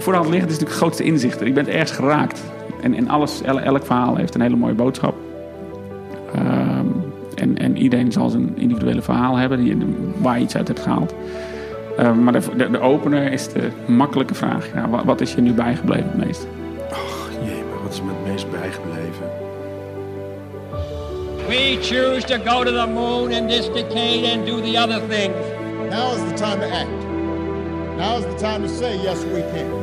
voor de hand liggend is natuurlijk het grootste inzicht. Je bent ergens geraakt. En, en alles, elk, elk verhaal heeft een hele mooie boodschap. Ehm, en, en iedereen zal zijn individuele verhaal hebben die, waar je iets uit hebt gehaald. Ehm, maar de, de, de opener is de makkelijke vraag. Ja, wat, wat is je nu bijgebleven het meest? Och jee, maar wat is me het meest bijgebleven? We choose to go to the moon in this decade and do the other things. Now is the time to act. Now is the time to say yes we can.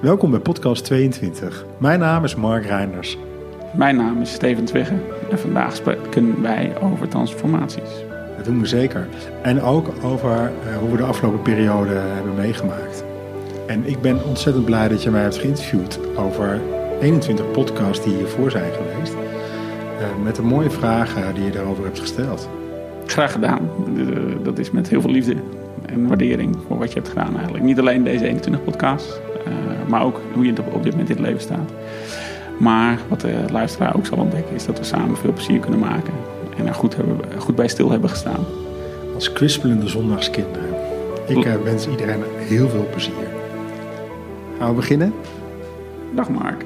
Welkom bij podcast 22. Mijn naam is Mark Reinders. Mijn naam is Steven Twigge en vandaag spreken wij over transformaties. Dat doen we zeker. En ook over uh, hoe we de afgelopen periode hebben meegemaakt. En ik ben ontzettend blij dat je mij hebt geïnterviewd over 21 podcasts die hiervoor zijn geweest. Uh, met de mooie vragen die je daarover hebt gesteld. Graag gedaan. Dat is met heel veel liefde en waardering voor wat je hebt gedaan eigenlijk. Niet alleen deze 21 podcasts, uh, maar ook hoe je op dit moment in het leven staat. Maar wat de luisteraar ook zal ontdekken is dat we samen veel plezier kunnen maken. En er goed, hebben, goed bij stil hebben gestaan. Als kwispelende zondagskinderen. Ik uh, wens iedereen heel veel plezier. Gaan we beginnen? Dag Mark.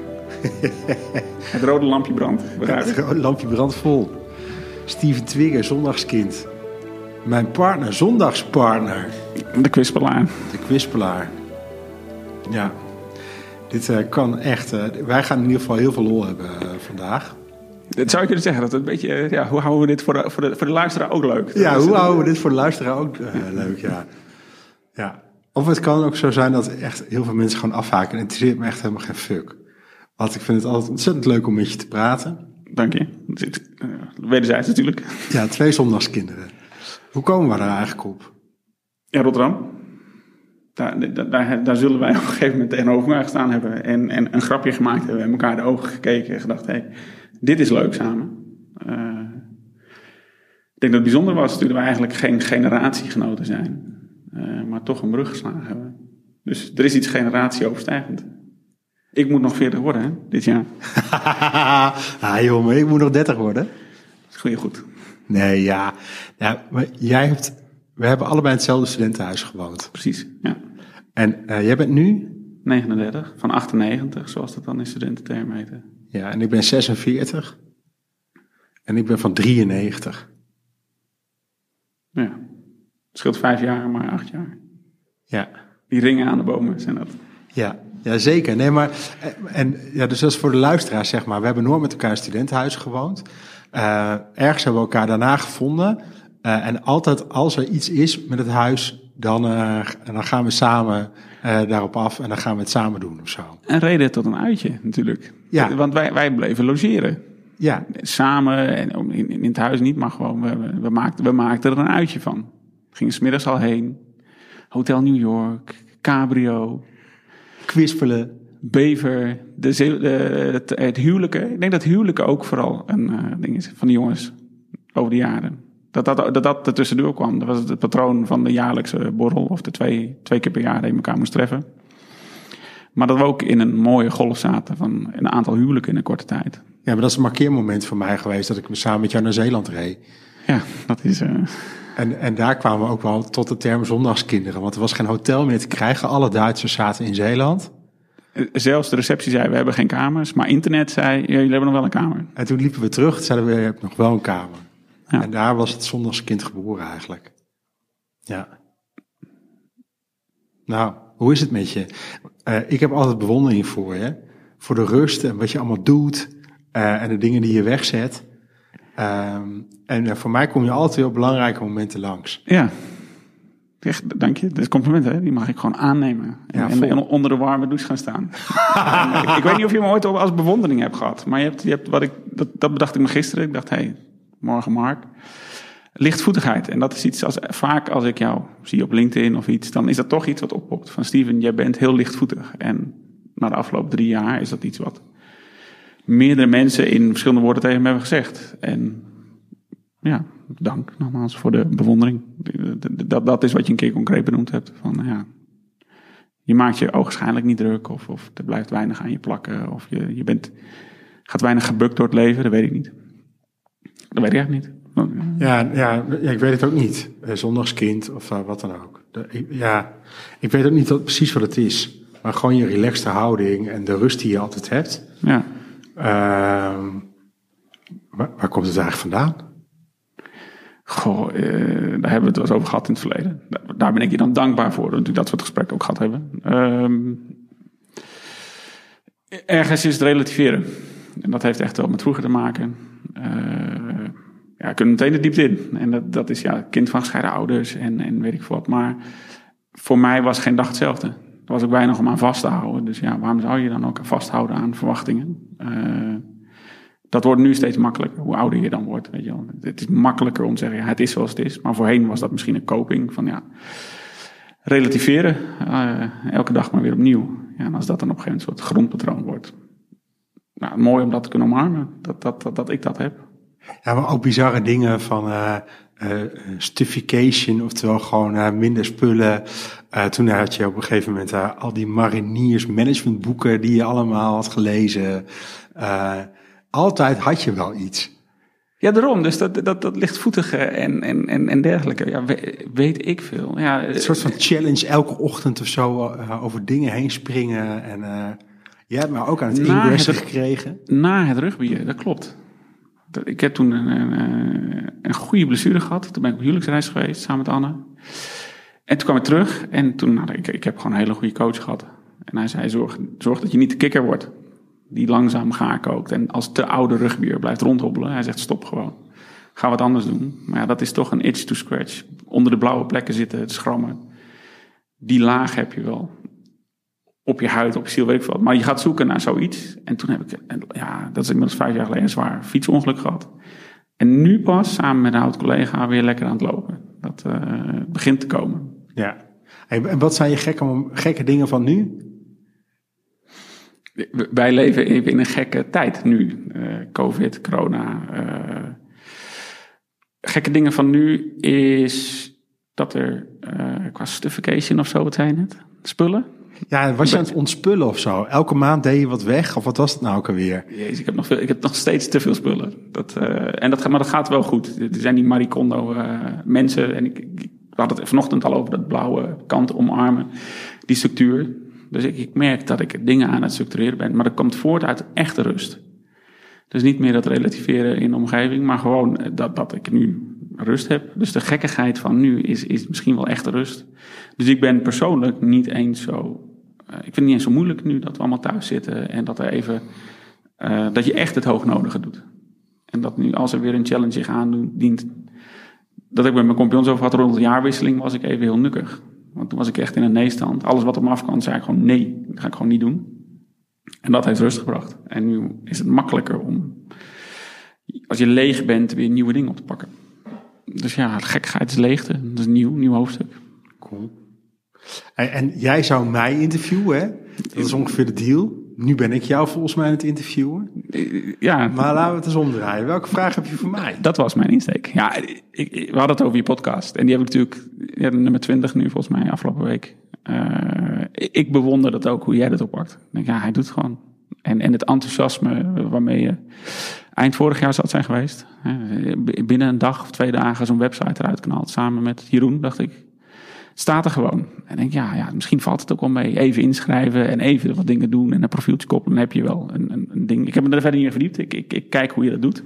het rode lampje brandt. Ja, het rode lampje brandt vol. Steven Twigger, zondagskind. Mijn partner, zondagspartner. De kwispelaar. De kwispelaar. Ja, dit uh, kan echt. Uh, wij gaan in ieder geval heel veel lol hebben uh, vandaag. Dat zou je kunnen zeggen. Dat het een beetje, ja, hoe houden we dit voor de, voor de, voor de luisteraar ook leuk? Ja, hoe houden we dit voor de luisteraar ook leuk? Ja. ja. Of het kan ook zo zijn dat echt heel veel mensen gewoon afhaken. En het interesseert me echt helemaal geen fuck. Want ik vind het altijd ontzettend leuk om met je te praten. Dank je. Wederzijds natuurlijk. Ja, twee zondagskinderen. Hoe komen we daar eigenlijk op? Ja, Rotterdam. Daar, daar, daar, zullen wij op een gegeven moment tegenover elkaar gestaan hebben. En, en een grapje gemaakt hebben. En elkaar de ogen gekeken. En gedacht, hé, hey, dit is leuk samen. Uh, ik denk dat het bijzonder was dat we eigenlijk geen generatiegenoten zijn. Uh, maar toch een brug geslagen hebben. Dus er is iets generatieoverstijgend. Ik moet nog 40 worden, hè, dit jaar. ah, jongen, ik moet nog 30 worden. Goeie goed. Nee, ja. ja maar jij hebt, we hebben allebei hetzelfde studentenhuis gewoond. Precies, ja. En uh, jij bent nu? 39, van 98, zoals dat dan in studententerm heette. Ja, en ik ben 46. En ik ben van 93. Ja, het scheelt vijf jaar, maar acht jaar. Ja. Die ringen aan de bomen zijn dat. Ja, ja zeker. Nee, maar, en, ja, dus dat is voor de luisteraars, zeg maar. We hebben nooit met elkaar in studentenhuis gewoond. Uh, ergens hebben we elkaar daarna gevonden. Uh, en altijd als er iets is met het huis, dan, uh, dan gaan we samen daarop af en dan gaan we het samen doen of zo. Een reden tot een uitje natuurlijk. Ja. Want wij, wij bleven logeren. Ja. Samen, en in, in het huis niet, maar gewoon, we, we, maakten, we maakten er een uitje van. Gingen smiddags al heen. Hotel New York, cabrio. Kwispelen. Bever, de, de, het, het huwelijken. Ik denk dat huwelijken ook vooral een uh, ding is van de jongens over de jaren. Dat dat, dat, dat er tussendoor kwam. Dat was het patroon van de jaarlijkse borrel of de twee, twee keer per jaar dat je elkaar moest treffen. Maar dat we ook in een mooie golf zaten van een aantal huwelijken in een korte tijd. Ja, maar dat is een markeermoment voor mij geweest dat ik samen met jou naar Zeeland reed. Ja, dat is... Uh... En, en daar kwamen we ook wel tot de term zondagskinderen. Want er was geen hotel meer te krijgen. Alle Duitsers zaten in Zeeland. Zelfs de receptie zei, we hebben geen kamers. Maar internet zei, jullie hebben nog wel een kamer. En toen liepen we terug, zeiden we, je hebt nog wel een kamer. Ja. En daar was het zondagskind geboren eigenlijk. Ja. Nou, hoe is het met je? Uh, ik heb altijd bewondering voor je. Voor de rust en wat je allemaal doet. Uh, en de dingen die je wegzet. Um, en uh, voor mij kom je altijd weer op belangrijke momenten langs. Ja, Echt, dank je. Dat is compliment, hè? Die mag ik gewoon aannemen. Ja, en, en, onder de warme douche gaan staan. en, ik, ik, weet niet of je me ooit als bewondering hebt gehad. Maar je hebt, je hebt wat ik, dat, dat bedacht ik me gisteren. Ik dacht, hé, hey, morgen Mark. Lichtvoetigheid. En dat is iets als vaak als ik jou zie op LinkedIn of iets, dan is dat toch iets wat oppopt. Van Steven, jij bent heel lichtvoetig. En na de afgelopen drie jaar is dat iets wat meerdere mensen in verschillende woorden tegen me hebben gezegd. En ja, dank nogmaals voor de bewondering. Dat, dat is wat je een keer concreet benoemd hebt. Van, ja, je maakt je ogenschijnlijk niet druk of, of er blijft weinig aan je plakken. Of je, je bent, gaat weinig gebukt door het leven, dat weet ik niet. Dat weet ik echt niet. Ja, ja, ja, ik weet het ook niet. Zondagskind of uh, wat dan ook. De, ik, ja, ik weet ook niet wat, precies wat het is. maar gewoon je relaxte houding en de rust die je altijd hebt. Ja. Ehm, waar, waar komt het eigenlijk vandaan? Goh, eh, daar hebben we het wel eens over gehad in het verleden. Daar, ben ik je dan dankbaar voor, dat we dat soort gesprekken ook gehad hebben. Ehm, ergens is het relativeren. En dat heeft echt wel met vroeger te maken. Eh, ja, kunnen meteen de diepte in. En dat, dat is ja, kind van gescheiden ouders en, en weet ik wat. Maar voor mij was geen dag hetzelfde. Er was ook weinig om aan vast te houden. Dus ja, waarom zou je dan ook vasthouden aan verwachtingen? Eh, dat wordt nu steeds makkelijker, hoe ouder je dan wordt. Weet je wel. Het is makkelijker om te zeggen, ja, het is zoals het is. Maar voorheen was dat misschien een coping van ja, relativeren. eh, elke dag maar weer opnieuw. Ja, en als dat dan op een gegeven moment een soort grondpatroon wordt. Nou, mooi om dat te kunnen omarmen, dat, dat, dat, dat ik dat heb. Ja, maar ook bizarre dingen van eh eh, stuffication, oftewel gewoon minder spullen. Toen had je op een gegeven moment al die mariniers managementboeken die je allemaal had gelezen. Eh, altijd had je wel iets. Ja, daarom. Dus dat, dat, dat lichtvoetige en, en, en, en dergelijke. Ja, we- weet ik veel. Ja, Een soort van challenge elke ochtend of zo eh, over dingen heen springen. En eh jij hebt me ook aan het ingressen gekregen. Na het rugbier, dat klopt. Dat- Ik heb toen een, een, eh, een goede blessure gehad. Toen ben ik op huwelijksreis geweest samen met Anne. En toen kwam ik terug en toen, nou, ik, ik heb gewoon een hele goede coach gehad. En hij zei, zorg, zorg dat je niet de kikker wordt. Die langzaam gaar kookt en als te oude rugbier blijft rondhobbelen. Hij zegt, stop gewoon. Ga wat anders doen. Maar ja, dat is toch een itch to scratch. Onder de blauwe plekken zitten, het schrammen. Die laag heb je wel op je huid, op je ziel, weet ik. Maar je gaat zoeken naar zoiets. En toen heb ik, ja, dat is inmiddels vijf jaar geleden, een zwaar fietsongeluk gehad. En nu pas, samen met een oud collega, weer lekker aan het lopen. Dat eh, begint te komen. Ja. En wat zijn je gekke, gekke dingen van nu? Wij leven in, in een gekke tijd nu. Eh, Covid, corona. eh. gekke dingen van nu is dat er eh, qua stuffication of zo, wat zei je net? Spullen? Ja, was je aan het ontspullen of zo? Elke maand deed je wat weg? Of wat was het nou ook alweer? Jezus, ik heb nog, veel, ik heb nog steeds te veel spullen. Dat, en dat, maar dat gaat wel goed. Er zijn die eh, mensen. En ik, ik we hadden het vanochtend al over dat blauwe kant omarmen. Die structuur. Dus ik, ik merk dat ik dingen aan het structureren ben. Maar dat komt voort uit echte rust. Dus niet meer dat relativeren in de omgeving. Maar gewoon eh, dat, dat ik nu rust heb. Dus de gekkigheid van nu is, is misschien wel echte rust. Dus ik ben persoonlijk niet eens zo... eh, ik vind het niet eens zo moeilijk nu dat we allemaal thuis zitten. En dat er even... eh, dat je echt het hoognodige doet. En dat nu als er weer een challenge zich aandient... Dat ik met mijn compagnons over had rond de jaarwisseling... was ik even heel nukkig. Want toen was ik echt in een nee-stand. Alles wat op me afkwam, zei ik gewoon nee. Dat ga ik gewoon niet doen. En dat heeft rust gebracht. En nu is het makkelijker om... Als je leeg bent, weer nieuwe dingen op te pakken. Dus ja, gekkigheid is leegte. Dat is nieuw, nieuw hoofdstuk. Cool. En, en jij zou mij interviewen, hè? Dat is ongeveer de deal. Nu ben ik jou volgens mij aan het interviewen. Ja, Maar laten we het eens omdraaien. Welke vraag heb je voor mij? dat was mijn insteek. Ja, ik, ik- we hadden het over je podcast. En die heb ik natuurlijk, ja, nummer 20 nu volgens mij, afgelopen week. Eh, ik- bewonder dat ook, hoe jij dat oppakt. Ik denk, ja, hij doet het gewoon. En, en het enthousiasme waarmee je eind vorig jaar het zijn geweest. b- binnen een dag of twee dagen zo'n website eruit knalt. Samen met Jeroen, dacht ik. Staat er gewoon. En denk, ja, ja, misschien valt het ook wel mee. Even inschrijven en even wat dingen doen en een profieltje koppelen. Dan heb je wel een, een, een ding. Ik heb me er verder niet in verdiept. Ik, ik, kijk hoe je dat doet.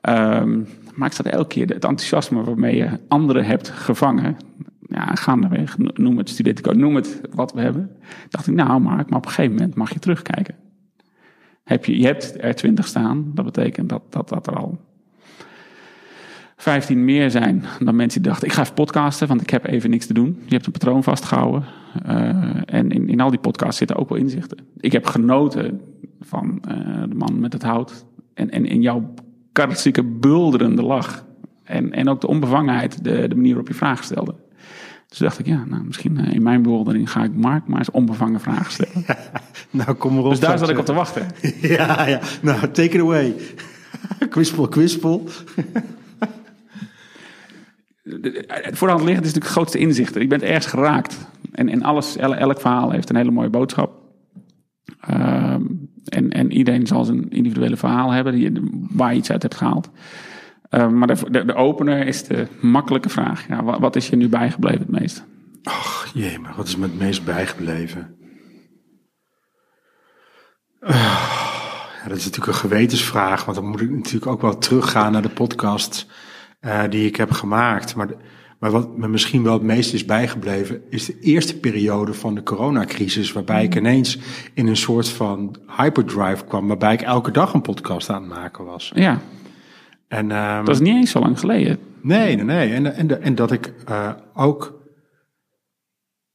Ehm, maar ik zat elke keer het enthousiasme waarmee je anderen hebt gevangen. Ja, gaandeweg, no- noem het studentencode, noem het wat we hebben. Dacht ik, nou Mark, maar op een gegeven moment mag je terugkijken. Heb je, je hebt er 20 staan, dat betekent dat, dat, dat er al 15 meer zijn dan mensen die dachten, ik ga even podcasten, want ik heb even niks te doen. Je hebt een patroon vastgehouden. Eh, en in, in al die podcasts zitten ook wel inzichten. Ik heb genoten van eh, de man met het hout. En, en in jouw karakteristieke bulderende lach. En, en ook de onbevangenheid, de, de manier waarop je vragen stelde. Dus dacht ik, ja, nou, misschien eh, in mijn bewondering ga ik Mark maar eens onbevangen vragen stellen. Nou, kom erop. Dus daar zat ik op te wachten. Ja, ja. Nou, take it away. kwispel, kwispel. Het voor de hand liggend is natuurlijk het grootste inzicht. Ik ben ergens geraakt. En, en alles, el- elk verhaal heeft een hele mooie boodschap. Ehm, en, en iedereen zal zijn individuele verhaal hebben die, waar je iets uit hebt gehaald. Ehm, maar de, de, opener is de makkelijke vraag. Ja, wat, is je nu bijgebleven het meest? Jee, maar wat is me het meest bijgebleven? Ja, dat is natuurlijk een gewetensvraag, want dan moet ik natuurlijk ook wel teruggaan naar de podcast eh, die ik heb gemaakt. Maar, de- maar wat me misschien wel het meest is bijgebleven, is de eerste periode van de coronacrisis, waarbij ik ineens in een soort van hyperdrive kwam, waarbij ik elke dag een podcast aan het maken was. Ja, En, ehm, dat is niet eens zo lang geleden. Nee, nee, nee. En, en, en dat ik eh, ook.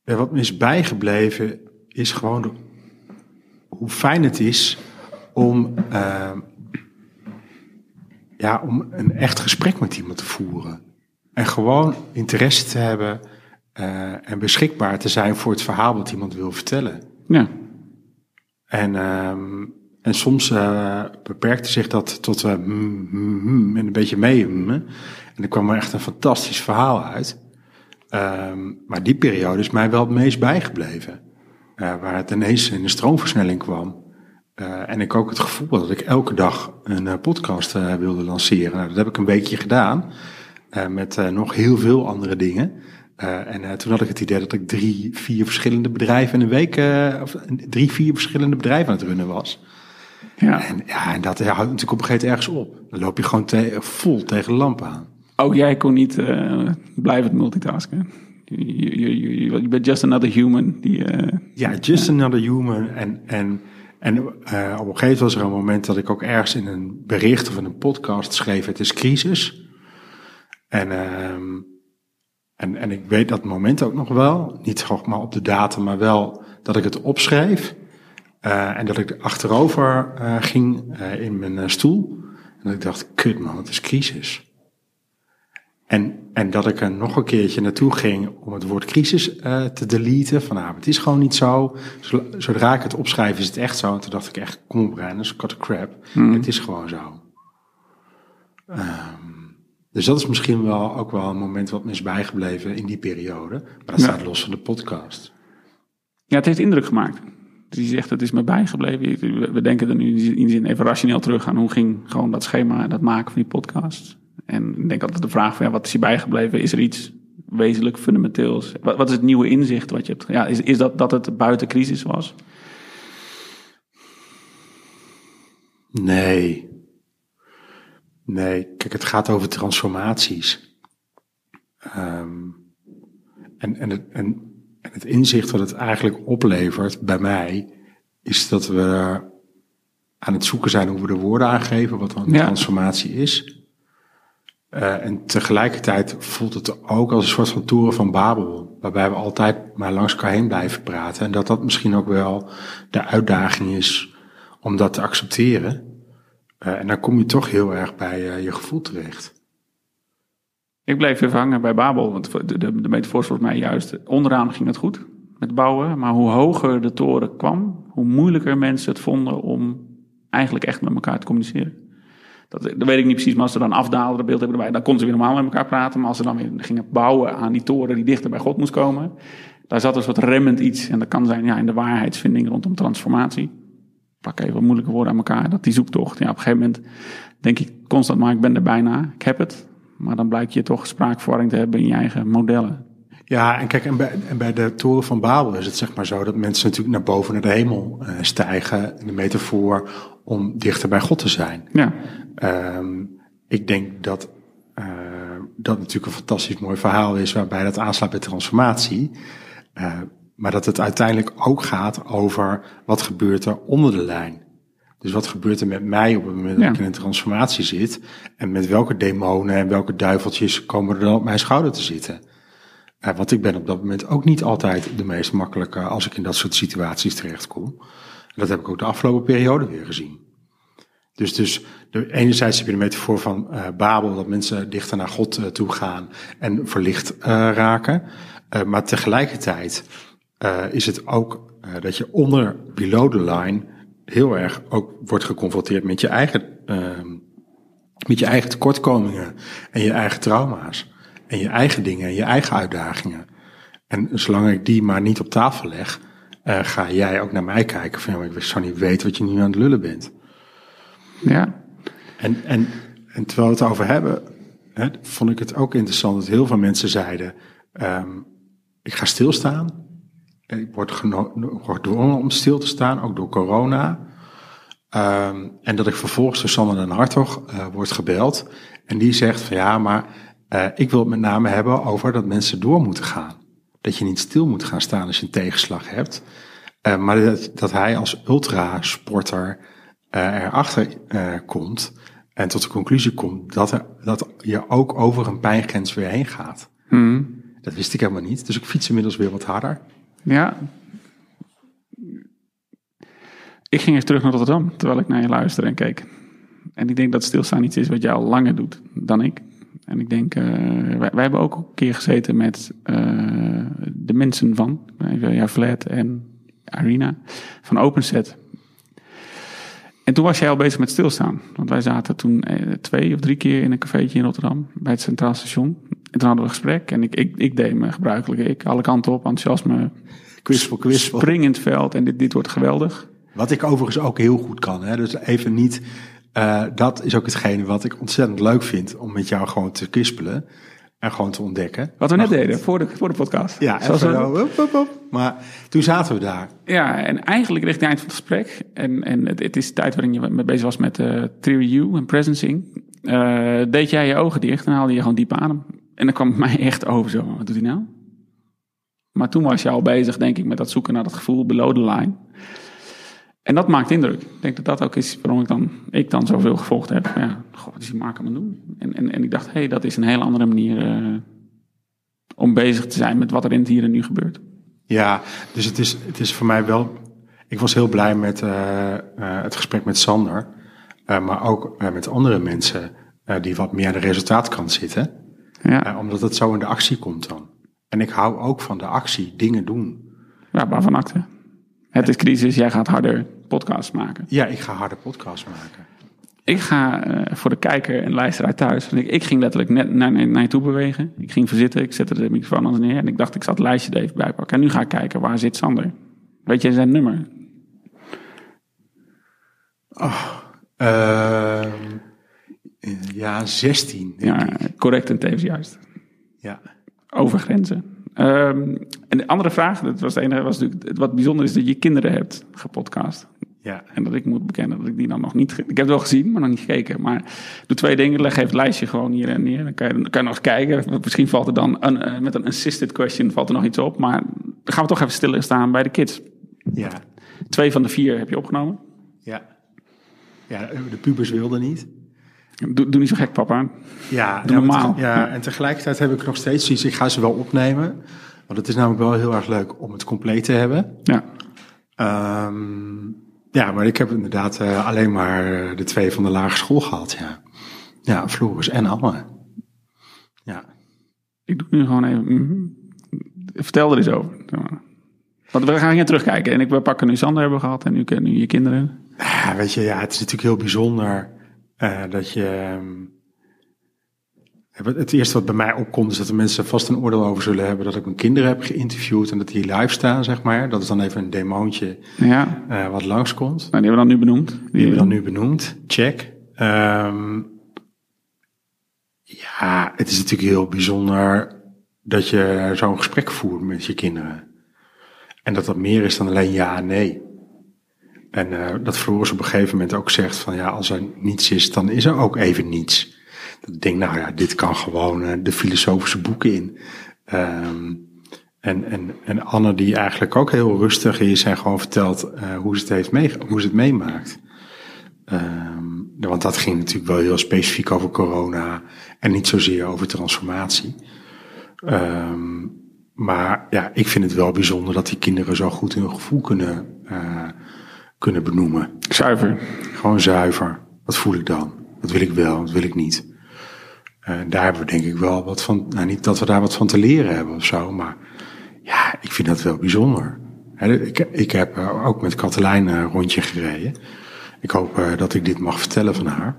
Wat me is bijgebleven is gewoon de- hoe fijn het is om. eh, ja, om een echt gesprek met iemand te voeren. En gewoon interesse te hebben eh, en beschikbaar te zijn voor het verhaal wat iemand wil vertellen. Ja, En, ehm, en soms eh, beperkte zich dat tot eh, mm, mm, mm, en een beetje mee. mm. en er kwam er echt een fantastisch verhaal uit. Ehm, maar die periode is mij wel het meest bijgebleven. Waar het ineens in een stroomversnelling kwam. Eh, en ik ook het gevoel had dat ik elke dag een eh, podcast eh, wilde lanceren. Nou, dat heb ik een weekje gedaan. met nog heel veel andere dingen. En toen had ik het idee dat ik drie, vier verschillende bedrijven in een week, of drie, vier verschillende bedrijven aan het runnen was. ja. En ja, en dat houdt natuurlijk op een gegeven moment ergens op. Dan loop je gewoon te- vol tegen de lamp aan. Ook jij kon niet blijvend multitasken. Je, je, je, je- je bent just another human. Die, Ja, just another human. En, en, en eh, op een gegeven moment was er een moment dat ik ook ergens in een bericht of in een podcast schreef: Het is crisis. En, ehm, en, en ik weet dat moment ook nog wel. Niet maar op de datum, maar wel dat ik het opschreef. Eh, en dat ik achterover eh, ging in mijn stoel. En dat ik dacht: Kut man, het is crisis. En, en dat ik er nog een keertje naartoe ging om het woord crisis eh, te deleten. Van nou, het is gewoon niet zo. Zo- Zodra ik het opschrijf is het echt zo. En toen dacht ik echt, kom op Reiners, cut a crap. Het is gewoon zo. Ehm, dus dat is misschien wel ook wel een moment wat me is bijgebleven in die periode. Maar dat Ja. staat los van de podcast. ja, het heeft indruk gemaakt. Dus je zegt, het is me bijgebleven. We- We denken er nu in die zin even rationeel terug aan hoe ging gewoon dat schema, dat maken van die podcast. En ik denk altijd de vraag van, ja, wat is je bijgebleven? Is er iets wezenlijk fundamenteels? Wat, wat is het nieuwe inzicht wat je hebt? Ja, is, is dat dat het buiten crisis was? Nee. Nee, kijk, het gaat over transformaties. Ehm, en, en, het, en, en het inzicht wat het eigenlijk oplevert bij mij, is dat we aan het zoeken zijn hoe we de woorden aangeven, wat dan Ja. transformatie is. Eh, en tegelijkertijd voelt het ook als een soort van toeren van Babel, waarbij we altijd maar langs elkaar heen blijven praten. En dat dat misschien ook wel de uitdaging is om dat te accepteren. Eh, en dan kom je toch heel erg bij eh, je gevoel terecht. Ik bleef even hangen bij Babel, want de, de, metafoor is volgens mij juist, onderaan ging het goed met bouwen, maar hoe hoger de toren kwam, hoe moeilijker mensen het vonden om eigenlijk echt met elkaar te communiceren. Dat, weet ik niet precies, maar als ze dan afdaalden, dat beeld hebben erbij, dan konden ze weer normaal met elkaar praten, maar als ze dan weer gingen bouwen aan die toren die dichter bij God moest komen, daar zat een soort remmend iets en dat kan zijn ja, in de waarheidsvinding rondom transformatie. Pak even moeilijke woorden aan elkaar, dat die zoektocht. Ja, op een gegeven moment denk ik constant, maar ik ben er bijna, ik heb het. Maar dan blijkt je toch spraakverwarring te hebben in je eigen modellen. Ja, en kijk, en bij, en bij de toren van Babel is het zeg maar zo dat mensen natuurlijk naar boven naar de hemel eh, stijgen. In de metafoor om dichter bij God te zijn. Ja, Ehm, ik denk dat eh, dat natuurlijk een fantastisch mooi verhaal is waarbij dat aanslaat bij transformatie. Eh, maar dat het uiteindelijk ook gaat over wat gebeurt er onder de lijn. Dus wat gebeurt er met mij op het moment dat Ja. ik in een transformatie zit? En met welke demonen en welke duiveltjes komen er dan op mijn schouder te zitten? Eh, want ik ben op dat moment ook niet altijd de meest makkelijke als ik in dat soort situaties terechtkom. En dat heb ik ook de afgelopen periode weer gezien. Dus, dus enerzijds heb je de metafoor van eh, Babel, dat mensen dichter naar God eh, toe gaan en verlicht eh, raken. Maar tegelijkertijd is het ook dat je onder below the line heel erg ook wordt geconfronteerd met je eigen, ehm, met je eigen tekortkomingen en je eigen trauma's. En je eigen dingen en je eigen uitdagingen. En zolang ik die maar niet op tafel leg, eh, ga jij ook naar mij kijken van, ja, ik zou niet weten wat je nu aan het lullen bent. ja, En, en, en terwijl we het over hebben, hè, vond ik het ook interessant dat heel veel mensen zeiden: ehm, Ik ga stilstaan. Ik word gedwongen om stil te staan, ook door corona. Ehm, en dat ik vervolgens door Sander den Hartog uh, word gebeld. En die zegt van ja, maar uh, ik wil het met name hebben over dat mensen door moeten gaan. Dat je niet stil moet gaan staan als je een tegenslag hebt. Uh, maar dat, dat hij als ultrasporter erachter komt en tot de conclusie komt dat, er, dat je ook over een pijngrens weer heen gaat. Hmm. Dat wist ik helemaal niet. Dus ik fiets inmiddels weer wat harder. Ja. Ik ging eens terug naar Rotterdam terwijl ik naar je luisterde en keek. En ik denk dat stilstaan iets is wat jij al langer doet dan ik. En ik denk, uh, wij, wij, hebben ook een keer gezeten met uh, de mensen van, ja, Vlad en Arena, van OpenSet. En toen was jij al bezig met stilstaan. Want wij zaten toen eh, twee of drie keer in een cafeetje in Rotterdam, bij het Centraal Station. En toen hadden we een gesprek en ik, ik, ik deed me gebruikelijk, ik, alle kanten op, enthousiasme. Kwispel, kwispel. Springend veld en dit, dit wordt geweldig. Wat ik overigens ook heel goed kan. Hè? Dus even niet, uh, dat is ook hetgene wat ik ontzettend leuk vind, om met jou gewoon te kwispelen. En gewoon te ontdekken. Wat we net deden voor de, voor de podcast. Ja, Zoals we... Op, op, op. Maar toen zaten we daar. Ja, en eigenlijk richting het eind van het gesprek. En, en het, het is tijd waarin je mee bezig was met uh, Theory en Presencing. Uh, deed jij je ogen dicht en haalde je gewoon diep adem. En dan kwam het mij echt over zo. Wat doet hij nou? Maar toen was je al bezig, denk ik, met dat zoeken naar dat gevoel below the line. En dat maakt indruk. Ik denk dat dat ook is waarom ik dan, ik dan zoveel gevolgd heb. Ja, god, wat is die Mark aan doen? En, en, en ik dacht, hé, hey, dat is een hele andere manier uh, om bezig te zijn met wat er in het hier en nu gebeurt. Ja, dus het is, het is voor mij wel... Ik was heel blij met uh, uh, het gesprek met Sander. maar ook met andere mensen die wat meer aan de resultaatkant zitten. Ja. omdat het zo in de actie komt dan. En ik hou ook van de actie, dingen doen. Ja, waarvan acte? Het is crisis, jij gaat harder podcasts maken. Ja, ik ga harder podcasts maken. Ik ga uh, voor de kijker en luisteraar thuis. Ik, ik ging letterlijk net naar, naar je toe bewegen. Ik ging verzitten, ik zette de microfoon anders neer. En ik dacht, ik zal het lijstje er even bij pakken. En nu ga ik kijken, waar zit Sander? Weet je zijn nummer? Oh, uh, ja, 16. Ja, ik. correct en tevens juist. Ja. Over grenzen. Um, en de andere vraag, dat was enige, was natuurlijk, wat bijzonder is dat je kinderen hebt gepodcast. Ja. En dat ik moet bekennen dat ik die dan nog niet, ik heb het wel gezien, maar nog niet gekeken. Maar doe twee dingen, leg even het lijstje gewoon hier en neer. Dan kan je, dan kan je nog eens kijken. Misschien valt er dan, een, uh, met een assisted question, valt er nog iets op. Maar dan gaan we toch even stilstaan bij de kids. Ja. Twee van de vier heb je opgenomen. Ja. Ja, de pubers wilden niet. Doe, doe niet zo gek, papa. Ja, doe normaal. Ja, en tegelijkertijd heb ik nog steeds zoiets, ik ga ze wel opnemen. Want het is namelijk wel heel erg leuk om het compleet te hebben. Ja. Um, ja, maar ik heb inderdaad uh, alleen maar de twee van de lagere school gehad, ja. Ja, Floris en Anne. Ja. Ik doe nu gewoon even... Mm, vertel er eens over. Want we gaan hier terugkijken. En ik, we pakken nu Sander hebben gehad en nu, nu je kinderen. Ja, weet je, ja, het is natuurlijk heel bijzonder uh, dat je... Um, het eerste wat bij mij opkomt is dat de mensen vast een oordeel over zullen hebben dat ik mijn kinderen heb geïnterviewd en dat die live staan, zeg maar. Dat is dan even een demoontje ja. uh, wat langskomt. Nou, die hebben we dan nu benoemd. Die, die hebben we dan nu benoemd. Check. Um, ja, het is natuurlijk heel bijzonder dat je zo'n gesprek voert met je kinderen. En dat dat meer is dan alleen ja en nee. En uh, dat Floris op een gegeven moment ook zegt van ja, als er niets is, dan is er ook even niets. Dat ik denk, nou ja, dit kan gewoon uh, de filosofische boeken in. Um, en, en, en Anne die eigenlijk ook heel rustig is en gewoon vertelt uh, hoe, ze het heeft mee, hoe ze het meemaakt. Um, want dat ging natuurlijk wel heel specifiek over corona en niet zozeer over transformatie. Um, maar ja, ik vind het wel bijzonder dat die kinderen zo goed hun gevoel kunnen, kunnen benoemen. Zuiver. Gewoon zuiver. Wat voel ik dan? Wat wil ik wel? Wat wil ik niet? Uh, daar hebben we denk ik wel wat van, nou niet dat we daar wat van te leren hebben of zo, maar ja, ik vind dat wel bijzonder. He, ik, ik heb uh, ook met Katelijn een rondje gereden. Ik hoop uh, dat ik dit mag vertellen van haar.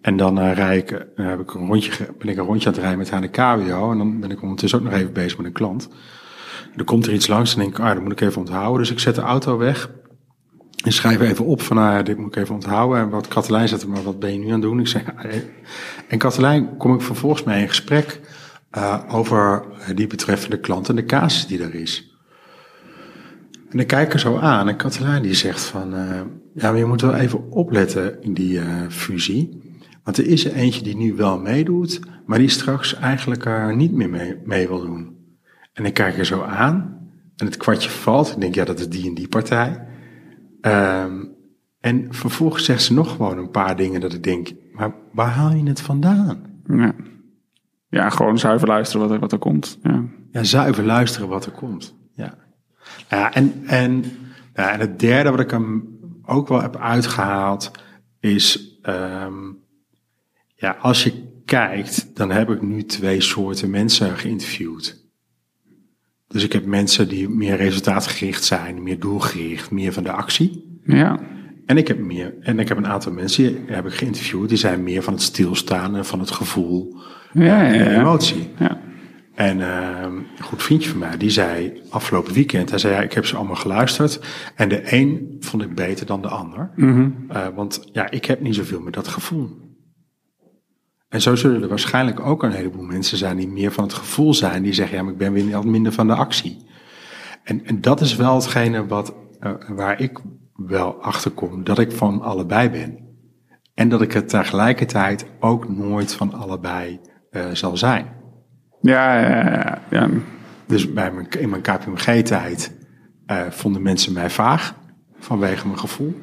En dan rij ik, heb ik een rondje, ben ik een rondje aan het rijden met haar in de KWO. En dan ben ik ondertussen ook nog even bezig met een klant. Er komt er iets langs en denk ik, ah, dat moet ik even onthouden. Dus ik zet de auto weg. En schrijf even op van, nou, dit moet ik even onthouden. En wat Katelijn zegt, maar wat ben je nu aan het doen? Ik zeg, en Katelijn kom ik vervolgens mee in gesprek uh, over die betreffende klant en de casus die er is. En ik kijk er zo aan en Katelijn die zegt van, uh, Ja, maar je moet wel even opletten in die eh, fusie. Want er is er eentje die nu wel meedoet, maar die straks eigenlijk niet meer mee, mee wil doen. En ik kijk er zo aan en het kwartje valt. Ik denk, ja, dat is die en die partij. Ehm, en vervolgens zegt ze nog gewoon een paar dingen dat ik denk, maar waar haal je het vandaan? Ja, ja gewoon zuiver luisteren wat er, wat er komt. Ja. Ja, zuiver luisteren wat er komt. Ja. Ja, en, en, ja, en het derde wat ik hem ook wel heb uitgehaald is, ehm, ja, als je kijkt, dan heb ik nu twee soorten mensen geïnterviewd. Dus ik heb mensen die meer resultaatgericht zijn, meer doelgericht, meer van de actie. ja. En ik heb meer, en ik heb een aantal mensen die heb ik geïnterviewd, die zijn meer van het stilstaan en van het gevoel Ja, ja, en de emotie. Ja. En ehm, een goed vriendje van mij, die zei afgelopen weekend, hij zei ja, ik heb ze allemaal geluisterd. En de een vond ik beter dan de ander. Eh, want ja, ik heb niet zoveel met dat gevoel. En zo zullen er waarschijnlijk ook een heleboel mensen zijn die meer van het gevoel zijn. Die zeggen, ja, maar ik ben weer minder van de actie. En, en dat is wel hetgene wat, eh, waar ik wel achter kom, dat ik van allebei ben. En dat ik het tegelijkertijd ook nooit van allebei eh, zal zijn. Ja, ja, ja. Dus bij mijn, in mijn KPMG-tijd eh, vonden mensen mij vaag vanwege mijn gevoel.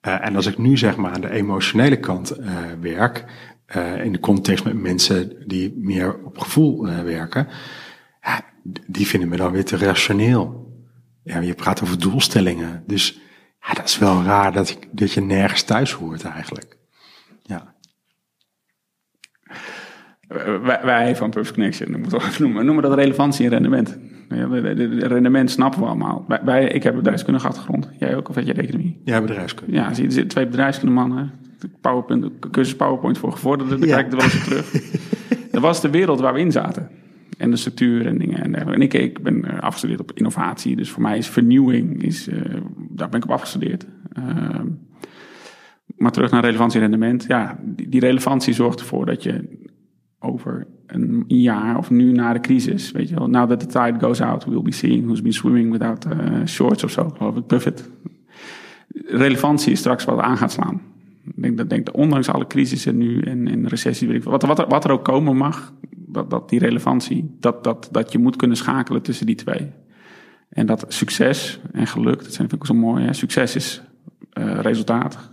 En als ik nu zeg maar aan de emotionele kant werk, eh, in de context met mensen die meer op gevoel eh, werken, ja, die vinden me dan weer te rationeel. Ja, je praat over doelstellingen, dus ja, dat is wel raar dat, ik, dat je nergens thuis hoort eigenlijk. Ja. Eh, Wij, wij van Perfect Connection, noemen, noemen dat relevantie en rendement. Rendement snappen we allemaal. Wij, wij- ik heb bedrijfskundige achtergrond. Jij ook, of had je economie? Ja, bedrijfskunde. Ja, zie je, er zitten twee bedrijfskundemannen. PowerPoint, cursus PowerPoint voor gevorderden, daar Ja. kijk ik er wel eens op terug. dat was de wereld waar we in zaten. En de structuur en dingen. En, en ik, ik ben eh, afgestudeerd op innovatie. Dus voor mij is vernieuwing, is, eh, daar ben ik op afgestudeerd. Ehm, maar terug naar relevantie en rendement. Ja, die, die relevantie zorgt ervoor dat je over een jaar of nu na de crisis, weet je wel, now that the tide goes out, we'll be seeing who's been swimming without eh, shorts of zo, geloof ik, Buffett. Relevantie is straks wat aan gaat slaan. Ik denk dat, denk ondanks alle crisissen nu en, en recessie, weet ik veel, wat, wat, er, wat er ook komen mag, dat, die relevantie, dat, dat, dat je moet kunnen schakelen tussen die twee. En dat succes en geluk, dat zijn, vind ik ook zo mooi. Hè? Succes is eh, resultaat,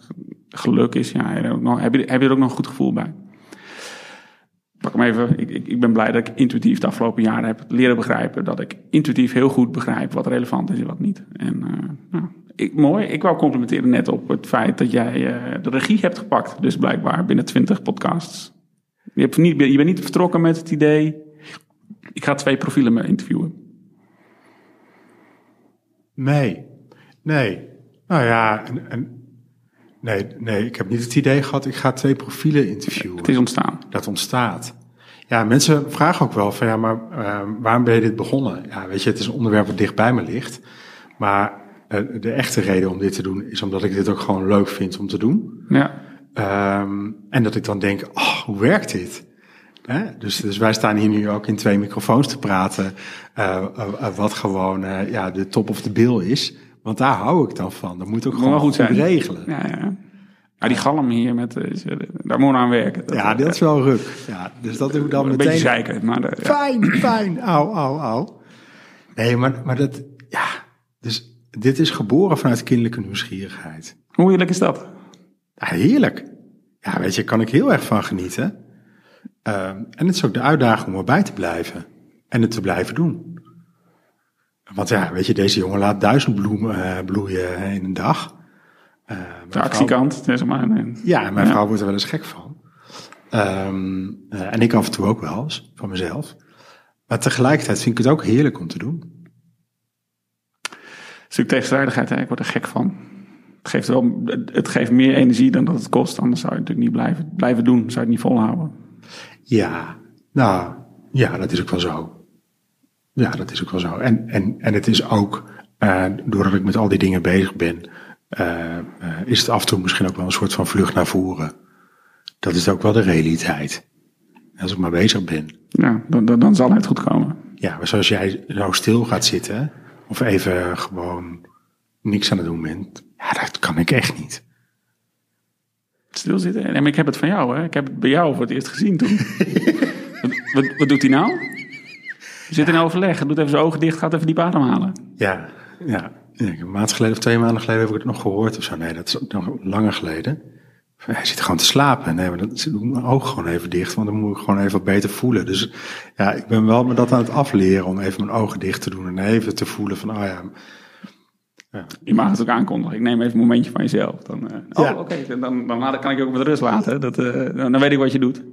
geluk is, ja, heb, je, heb je er ook nog een goed gevoel bij? Pak hem even. Ik, ik, ik ben blij dat ik intuïtief de afgelopen jaren heb leren begrijpen. Dat ik intuïtief heel goed begrijp wat relevant is en wat niet. En eh, nou, ik, mooi. Ik wou complimenteren net op het feit dat jij eh, de regie hebt gepakt. Dus blijkbaar binnen 20 podcasts. Je, hebt niet, je bent niet vertrokken met het idee. Ik ga twee profielen me interviewen. Nee, nee. Nou ja, en, en, nee, nee, ik heb niet het idee gehad, ik ga twee profielen interviewen. Het is ontstaan. Dat ontstaat. Ja, mensen vragen ook wel van, ja, maar uh, waarom ben je dit begonnen? Ja, weet je, het is een onderwerp wat dicht bij me ligt. Maar de echte reden om dit te doen is omdat ik dit ook gewoon leuk vind om te doen. Ja. Um, en dat ik dan denk, oh, hoe werkt dit? Hè? Dus, dus wij staan hier nu ook in twee microfoons te praten, uh, uh, wat gewoon uh, ja, de top of the bill is. Want daar hou ik dan van. Dat moet ook gewoon goed, goed regelen. Ja, ja. Ja, die galm hier, met, daar moet aan werken. Dat, ja, dat is wel ruk. Ja, dus dat doe ik dan een meteen. Een beetje zeiken. Maar, ja. Fijn, fijn. Au, au, au. Nee, maar, maar dat, ja. Dus dit is geboren vanuit kinderlijke nieuwsgierigheid. Hoe heerlijk is dat? Ja, heerlijk. Ja, weet je, kan ik heel erg van genieten. Uh, en het is ook de uitdaging om erbij te blijven. En het te blijven doen. Want ja, weet je, deze jongen laat duizend bloemen uh, bloeien in een dag. Uh, de actiekant, vrouw, maar. Nee. Ja, mijn ja. vrouw wordt er wel eens gek van. Um, uh, en ik af en toe ook wel eens, van mezelf. Maar tegelijkertijd vind ik het ook heerlijk om te doen. Stuk tegenstrijdigheid, hè? ik word er gek van. Het geeft, wel, het geeft meer energie dan dat het kost. Anders zou je het natuurlijk niet blijven, blijven doen. Zou je het niet volhouden. Ja, nou, ja, dat is ook wel zo. Ja, dat is ook wel zo. En, en, en het is ook, uh, doordat ik met al die dingen bezig ben, uh, uh, is het af en toe misschien ook wel een soort van vlucht naar voren. Dat is ook wel de realiteit. Als ik maar bezig ben. Ja, dan, dan, dan zal het goed komen. Ja, maar zoals jij zo stil gaat zitten, of even gewoon niks aan het doen bent, Ja, dat kan ik echt niet. Stilzitten. Nee, maar ik heb het van jou, hè? Ik heb het bij jou voor het eerst gezien toen. wat, wat, wat doet hij nou? Zit in overleg, doet even zijn ogen dicht, gaat even diep ademhalen. Ja, ja. Ja, Een maand geleden of twee maanden geleden heb ik het nog gehoord of zo. Nee, dat is nog langer geleden. Hij zit gewoon te slapen. Nee, maar dan doe ik mijn ogen gewoon even dicht, want dan moet ik gewoon even wat beter voelen. Dus ja, ik ben wel me dat aan het afleren om even mijn ogen dicht te doen en even te voelen van, oh ja, Je mag het ook aankondigen. Ik neem even een momentje van jezelf. Dan, eh, oh, Ja. oké. Dan, dan kan ik je ook met rust laten. Dat, eh, dan, dan weet ik wat je doet.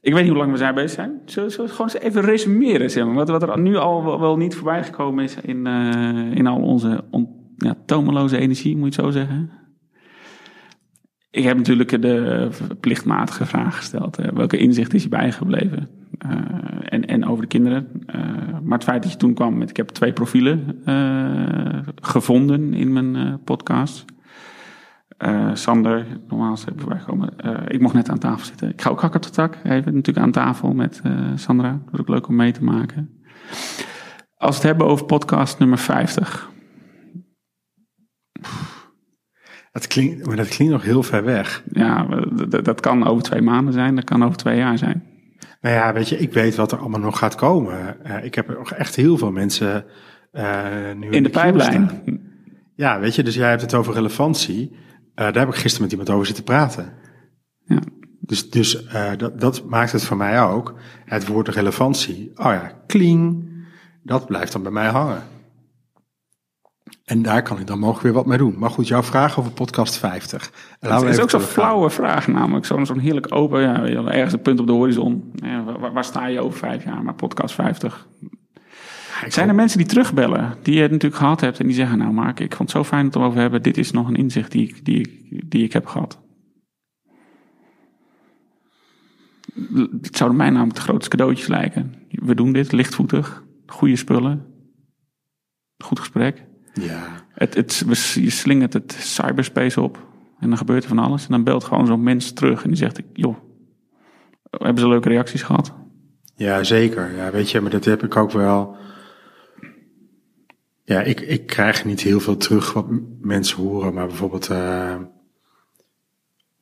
Ik weet niet hoe lang we zijn bezig zijn. Zullen we gewoon eens even resumeren, zeg maar. Wat, wat er nu al wel, wel niet voorbij gekomen is in, eh, in al onze on, ja, tomeloze energie, moet je het zo zeggen. Ik heb natuurlijk de plichtmatige vraag gesteld. welke inzicht is je bijgebleven? Eh, en, en over de kinderen. Eh, maar het feit dat je toen kwam met... Ik heb twee profielen eh, gevonden in mijn podcast. Sander, normaal is voorbij gekomen. Ik mocht net aan tafel zitten. Ik ga ook hak op de tak. Even natuurlijk aan tafel met Sandra. Dat is ook leuk om mee te maken. Als we het hebben over podcast nummer 50. Dat klinkt, maar dat klinkt nog heel ver weg. Ja, dat kan over twee maanden zijn. Dat kan over twee jaar zijn. Nou ja, weet je, ik weet wat er allemaal nog gaat komen. Eh, ik heb er nog echt heel veel mensen eh, nu In de queue pijplijn. Ja, weet je, dus jij hebt het over relevantie. Eh, daar heb ik gisteren met iemand over zitten praten. Ja. Dus, dus dat, dat maakt het voor mij ook. Het woord relevantie. Oh ja, kling. Dat blijft dan bij mij hangen. En daar kan ik dan mogelijk weer wat mee doen. Maar goed, jouw vraag over podcast 50. Laten Het we is ook zo'n flauwe vraag namelijk. Zo'n zo'n heerlijk open, ja, ergens een punt op de horizon. Ja, waar, waar sta je over vijf jaar? Maar podcast 50. Ik Zijn er mensen die terugbellen, die je het natuurlijk gehad hebt en die zeggen, nou Mark, ik vond het zo fijn om het over hebben. Dit is nog een inzicht die ik, die ik, die ik heb gehad. Het zouden mij namelijk de grootste cadeautjes lijken. We doen dit, lichtvoetig, goede spullen, goed gesprek. Ja, Het, het, je slingert het cyberspace op en dan gebeurt er van alles. En dan belt gewoon zo'n mens terug en die zegt, joh, hebben ze leuke reacties gehad? Ja, zeker. Ja, weet je, maar dat heb ik ook wel. Ja, ik, ik krijg niet heel veel terug wat mensen horen, maar bijvoorbeeld, eh,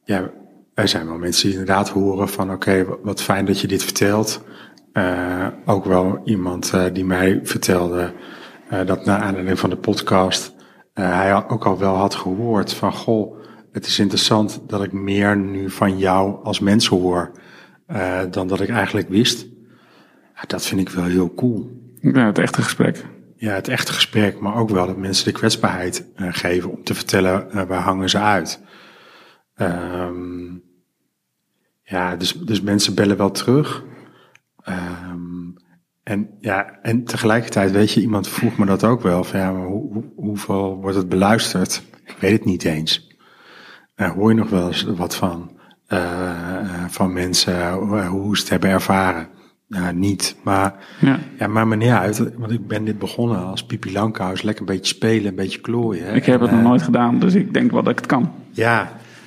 ja, er zijn wel mensen die inderdaad horen van, oké, wa- wat fijn dat je dit vertelt. Eh, ook wel iemand eh, die mij vertelde dat na aanleiding van de podcast eh, hij ook al wel had gehoord van, goh, het is interessant dat ik meer nu van jou als mens hoor eh, dan dat ik eigenlijk wist. Dat vind ik wel heel cool. Ja, het echte gesprek. Ja, het echte gesprek, maar ook wel dat mensen de kwetsbaarheid eh, geven om te vertellen eh, waar hangen ze uit. Ehm, ja, dus, dus mensen bellen wel terug. Ehm, en ja, en tegelijkertijd weet je, iemand vroeg me dat ook wel. Van ja, maar hoe, hoe- hoeveel wordt het beluisterd? Ik weet het niet eens. Eh, hoor je nog wel eens wat van, eh, eh, van mensen, hoe ze het hebben ervaren? Ja, niet, maar Ja. ja, maar me uit, want ik ben dit begonnen als Pipi Lankhuis. Lekker een beetje spelen, een beetje klooien. hè. Ik heb En, het nog nooit gedaan, dus ik denk wel dat ik het kan. Ja,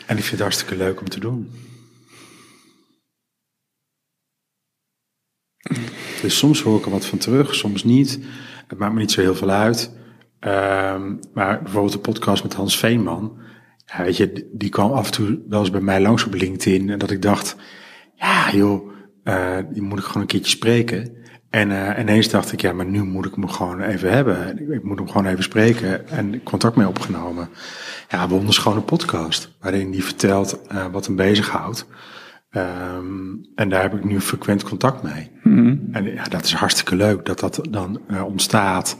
en ik vind het hartstikke leuk om te doen. Dus soms hoor ik er wat van terug, soms niet. Het maakt me niet zo heel veel uit. Ehm, maar bijvoorbeeld de podcast met Hans Veenman. Weet je, die kwam af en toe wel eens bij mij langs op LinkedIn. En dat ik dacht, ja joh, eh, die moet ik gewoon een keertje spreken. En eh, ineens dacht ik, ja, maar nu moet ik hem gewoon even hebben. Ik, ik moet hem gewoon even spreken. En contact mee opgenomen. Ja, wonderschone podcast. Waarin hij vertelt eh, wat hem bezighoudt. Ehm, en daar heb ik nu frequent contact mee. En ja, dat is hartstikke leuk dat dat dan eh, ontstaat.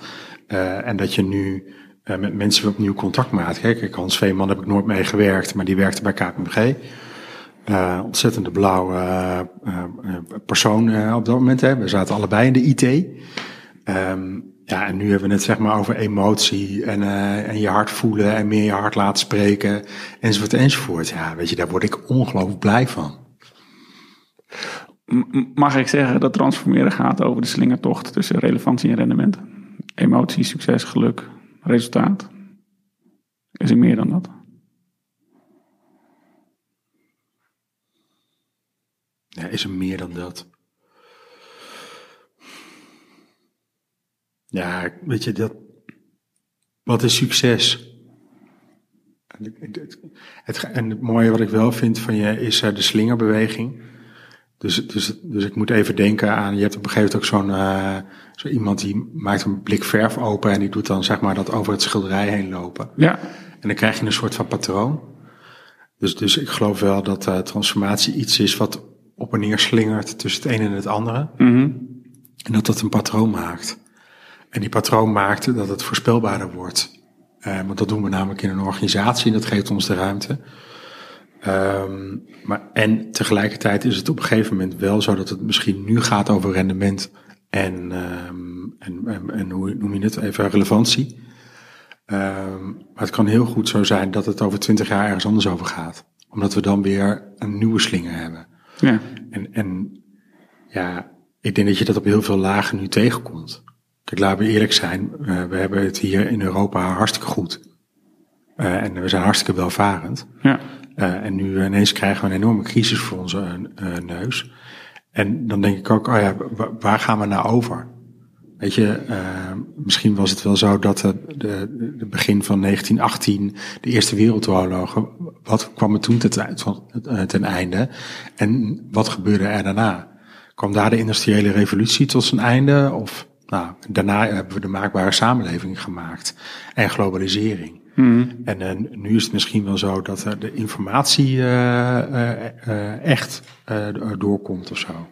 Eh, en dat je nu eh, met mensen opnieuw contact maakt. Kijk, Hans Veeman heb ik nooit mee gewerkt, maar die werkte bij KPMG. Ontzettende blauwe persoon op dat moment. Hè. We zaten allebei in de IT. Ehm, ja, en nu hebben we het zeg maar over emotie en, en je hart voelen en meer je hart laten spreken enzovoort enzovoort. Ja, weet je, daar word ik ongelooflijk blij van. Mag ik zeggen dat transformeren gaat over de slingertocht tussen relevantie en rendement? Emotie, succes, geluk, resultaat. Is er meer dan dat? Ja, is er meer dan dat? Ja, weet je, dat, wat is succes? het- en het mooie wat ik wel vind van je is eh, de slingerbeweging. Dus, dus, dus ik moet even denken aan, je hebt op een gegeven moment ook zo'n eh, zo iemand die maakt een blik verf open en die doet dan zeg maar dat over het schilderij heen lopen. Ja, En dan krijg je een soort van patroon. Dus, dus ik geloof wel dat eh, transformatie iets is wat op en neer slingert tussen het een en het andere. Mhm. En dat dat een patroon maakt. En die patroon maakt dat het voorspelbaarder wordt. Eh, want dat doen we namelijk in een organisatie en dat geeft ons de ruimte. Ehm, maar, en tegelijkertijd is het op een gegeven moment wel zo dat het misschien nu gaat over rendement en, ehm, en, en, en hoe noem je het even, relevantie. Ehm, maar het kan heel goed zo zijn dat het over twintig jaar ergens anders over gaat. Omdat we dan weer een nieuwe slinger hebben. ja. En, en ja, ik denk dat je dat op heel veel lagen nu tegenkomt. Kijk, laten we eerlijk zijn, eh, we hebben het hier in Europa hartstikke goed. Eh, en we zijn hartstikke welvarend. ja. Eh, en nu ineens krijgen we een enorme crisis voor onze eh, neus. En dan denk ik ook, oh ja, wa- waar gaan we nou over? Weet je, eh, misschien was het wel zo dat de begin van 1918, de Eerste Wereldoorlog, wat kwam er toen ten, ten einde? En wat gebeurde er daarna? Kwam daar de industriële revolutie tot zijn einde? Of nou, daarna hebben we de maakbare samenleving gemaakt en globalisering. En eh, nu is het misschien wel zo dat er de informatie eh, eh, eh, echt eh, doorkomt of zo.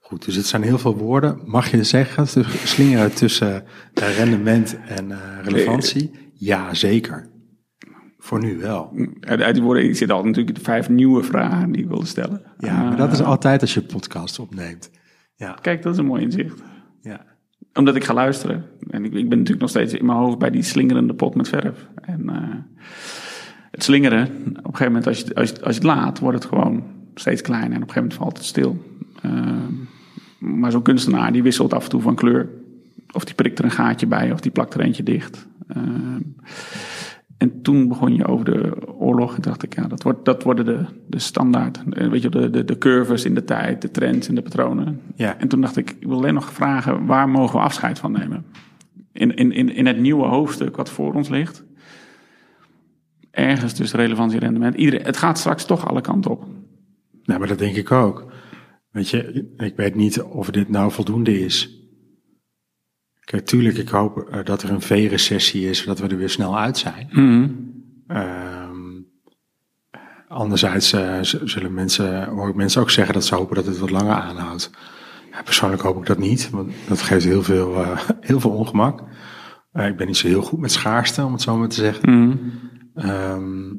Goed, dus het zijn heel veel woorden. Mag je zeggen, slingeren tussen eh, rendement en eh, relevantie? Ja, zeker. Voor nu wel. Uit, uit die woorden zitten al natuurlijk de vijf nieuwe vragen die ik wilde stellen. Ja, maar dat is altijd als je podcast opneemt. Ja, Kijk, dat is een mooi inzicht. ja. Omdat ik ga luisteren. En ik, ik ben natuurlijk nog steeds in mijn hoofd bij die slingerende pot met verf. En eh, het slingeren, op een gegeven moment als je, als, je, als je het laat, wordt het gewoon steeds kleiner. En op een gegeven moment valt het stil. Eh, maar zo'n kunstenaar die wisselt af en toe van kleur. Of die prikt er een gaatje bij, of die plakt er eentje dicht. Eh, en toen begon je over de oorlog. En dacht ik, ja, dat, wordt, dat worden de, de standaard. eh, Weet je, de, de, de curves in de tijd, de trends en de patronen. Ja. En toen dacht ik, ik wil alleen nog vragen, waar mogen we afscheid van nemen? In, in, in, in het nieuwe hoofdstuk wat voor ons ligt. Ergens tussen relevantie en rendement. Iedereen, het gaat straks toch alle kanten op. Nou, maar dat denk ik ook. Weet je, ik weet niet of dit nou voldoende is. Kijk, tuurlijk, ik hoop eh, dat er een V-recessie is, zodat we er weer snel uit zijn. Ehm, anderzijds eh, zullen mensen, hoor ik mensen ook zeggen dat ze hopen dat het wat langer aanhoudt. Ja, persoonlijk hoop ik dat niet, want dat geeft heel veel, eh, heel veel ongemak. Ik ben niet zo heel goed met schaarste, om het zo maar te zeggen. Ehm,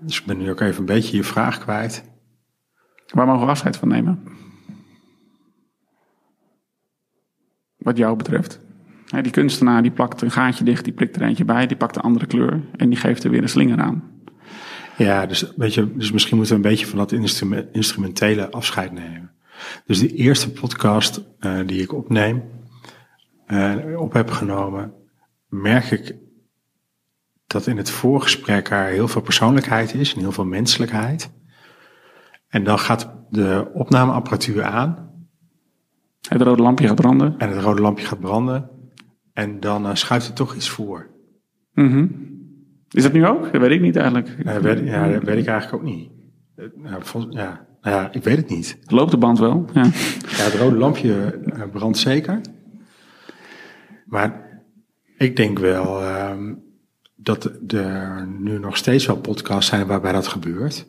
dus ik ben nu ook even een beetje je vraag kwijt. Waar mogen we afscheid van nemen? Wat jou betreft. Die kunstenaar die plakt een gaatje dicht, die prikt er eentje bij, die pakt een andere kleur en die geeft er weer een slinger aan. Ja, dus, weet je, dus misschien moeten we een beetje van dat instrume- instrumentele afscheid nemen. Dus de eerste podcast eh, die ik opneem, eh, op heb genomen, merk ik dat in het voorgesprek er heel veel persoonlijkheid is en heel veel menselijkheid. En dan gaat de opnameapparatuur aan Het rode lampje gaat branden. en het rode lampje gaat branden. En dan eh, schuift er toch iets voor. Is dat nu ook? Dat weet ik niet eigenlijk. Eh, weet, ja, dat weet ik eigenlijk ook niet. Eh, nou, vol- ja, nou ja, ik weet het niet. Loopt de band wel? Ja. Ja, het rode lampje brandt zeker. Maar ik denk wel ehm, dat er nu nog steeds wel podcasts zijn waarbij dat gebeurt.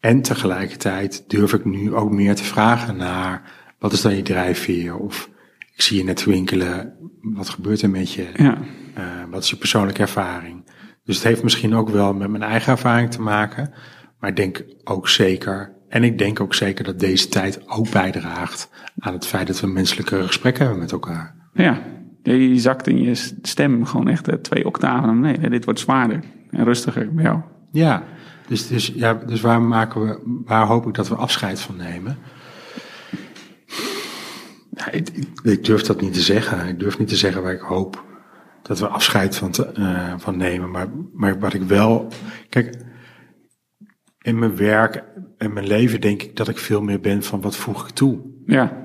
En tegelijkertijd durf ik nu ook meer te vragen naar wat is dan je drijfveer? Of ik zie je net winkelen, wat gebeurt er met je? ja. Eh, wat is je persoonlijke ervaring? Dus het heeft misschien ook wel met mijn eigen ervaring te maken. Maar ik denk ook zeker, en ik denk ook zeker dat deze tijd ook bijdraagt aan het feit dat we menselijke gesprekken hebben met elkaar. Ja, je zakt in je stem gewoon echt eh, twee octaven. Nee, nee, dit wordt zwaarder en rustiger bij jou. Ja, dus, dus, ja, dus waar, maken we, waar hoop ik dat we afscheid van nemen? Ik, ik- durf dat niet te zeggen. Ik durf niet te zeggen waar ik hoop dat we afscheid van, te, eh, van nemen. Maar, maar wat ik wel. Kijk, in mijn werk en mijn leven denk ik dat ik veel meer ben van wat voeg ik toe. Ja,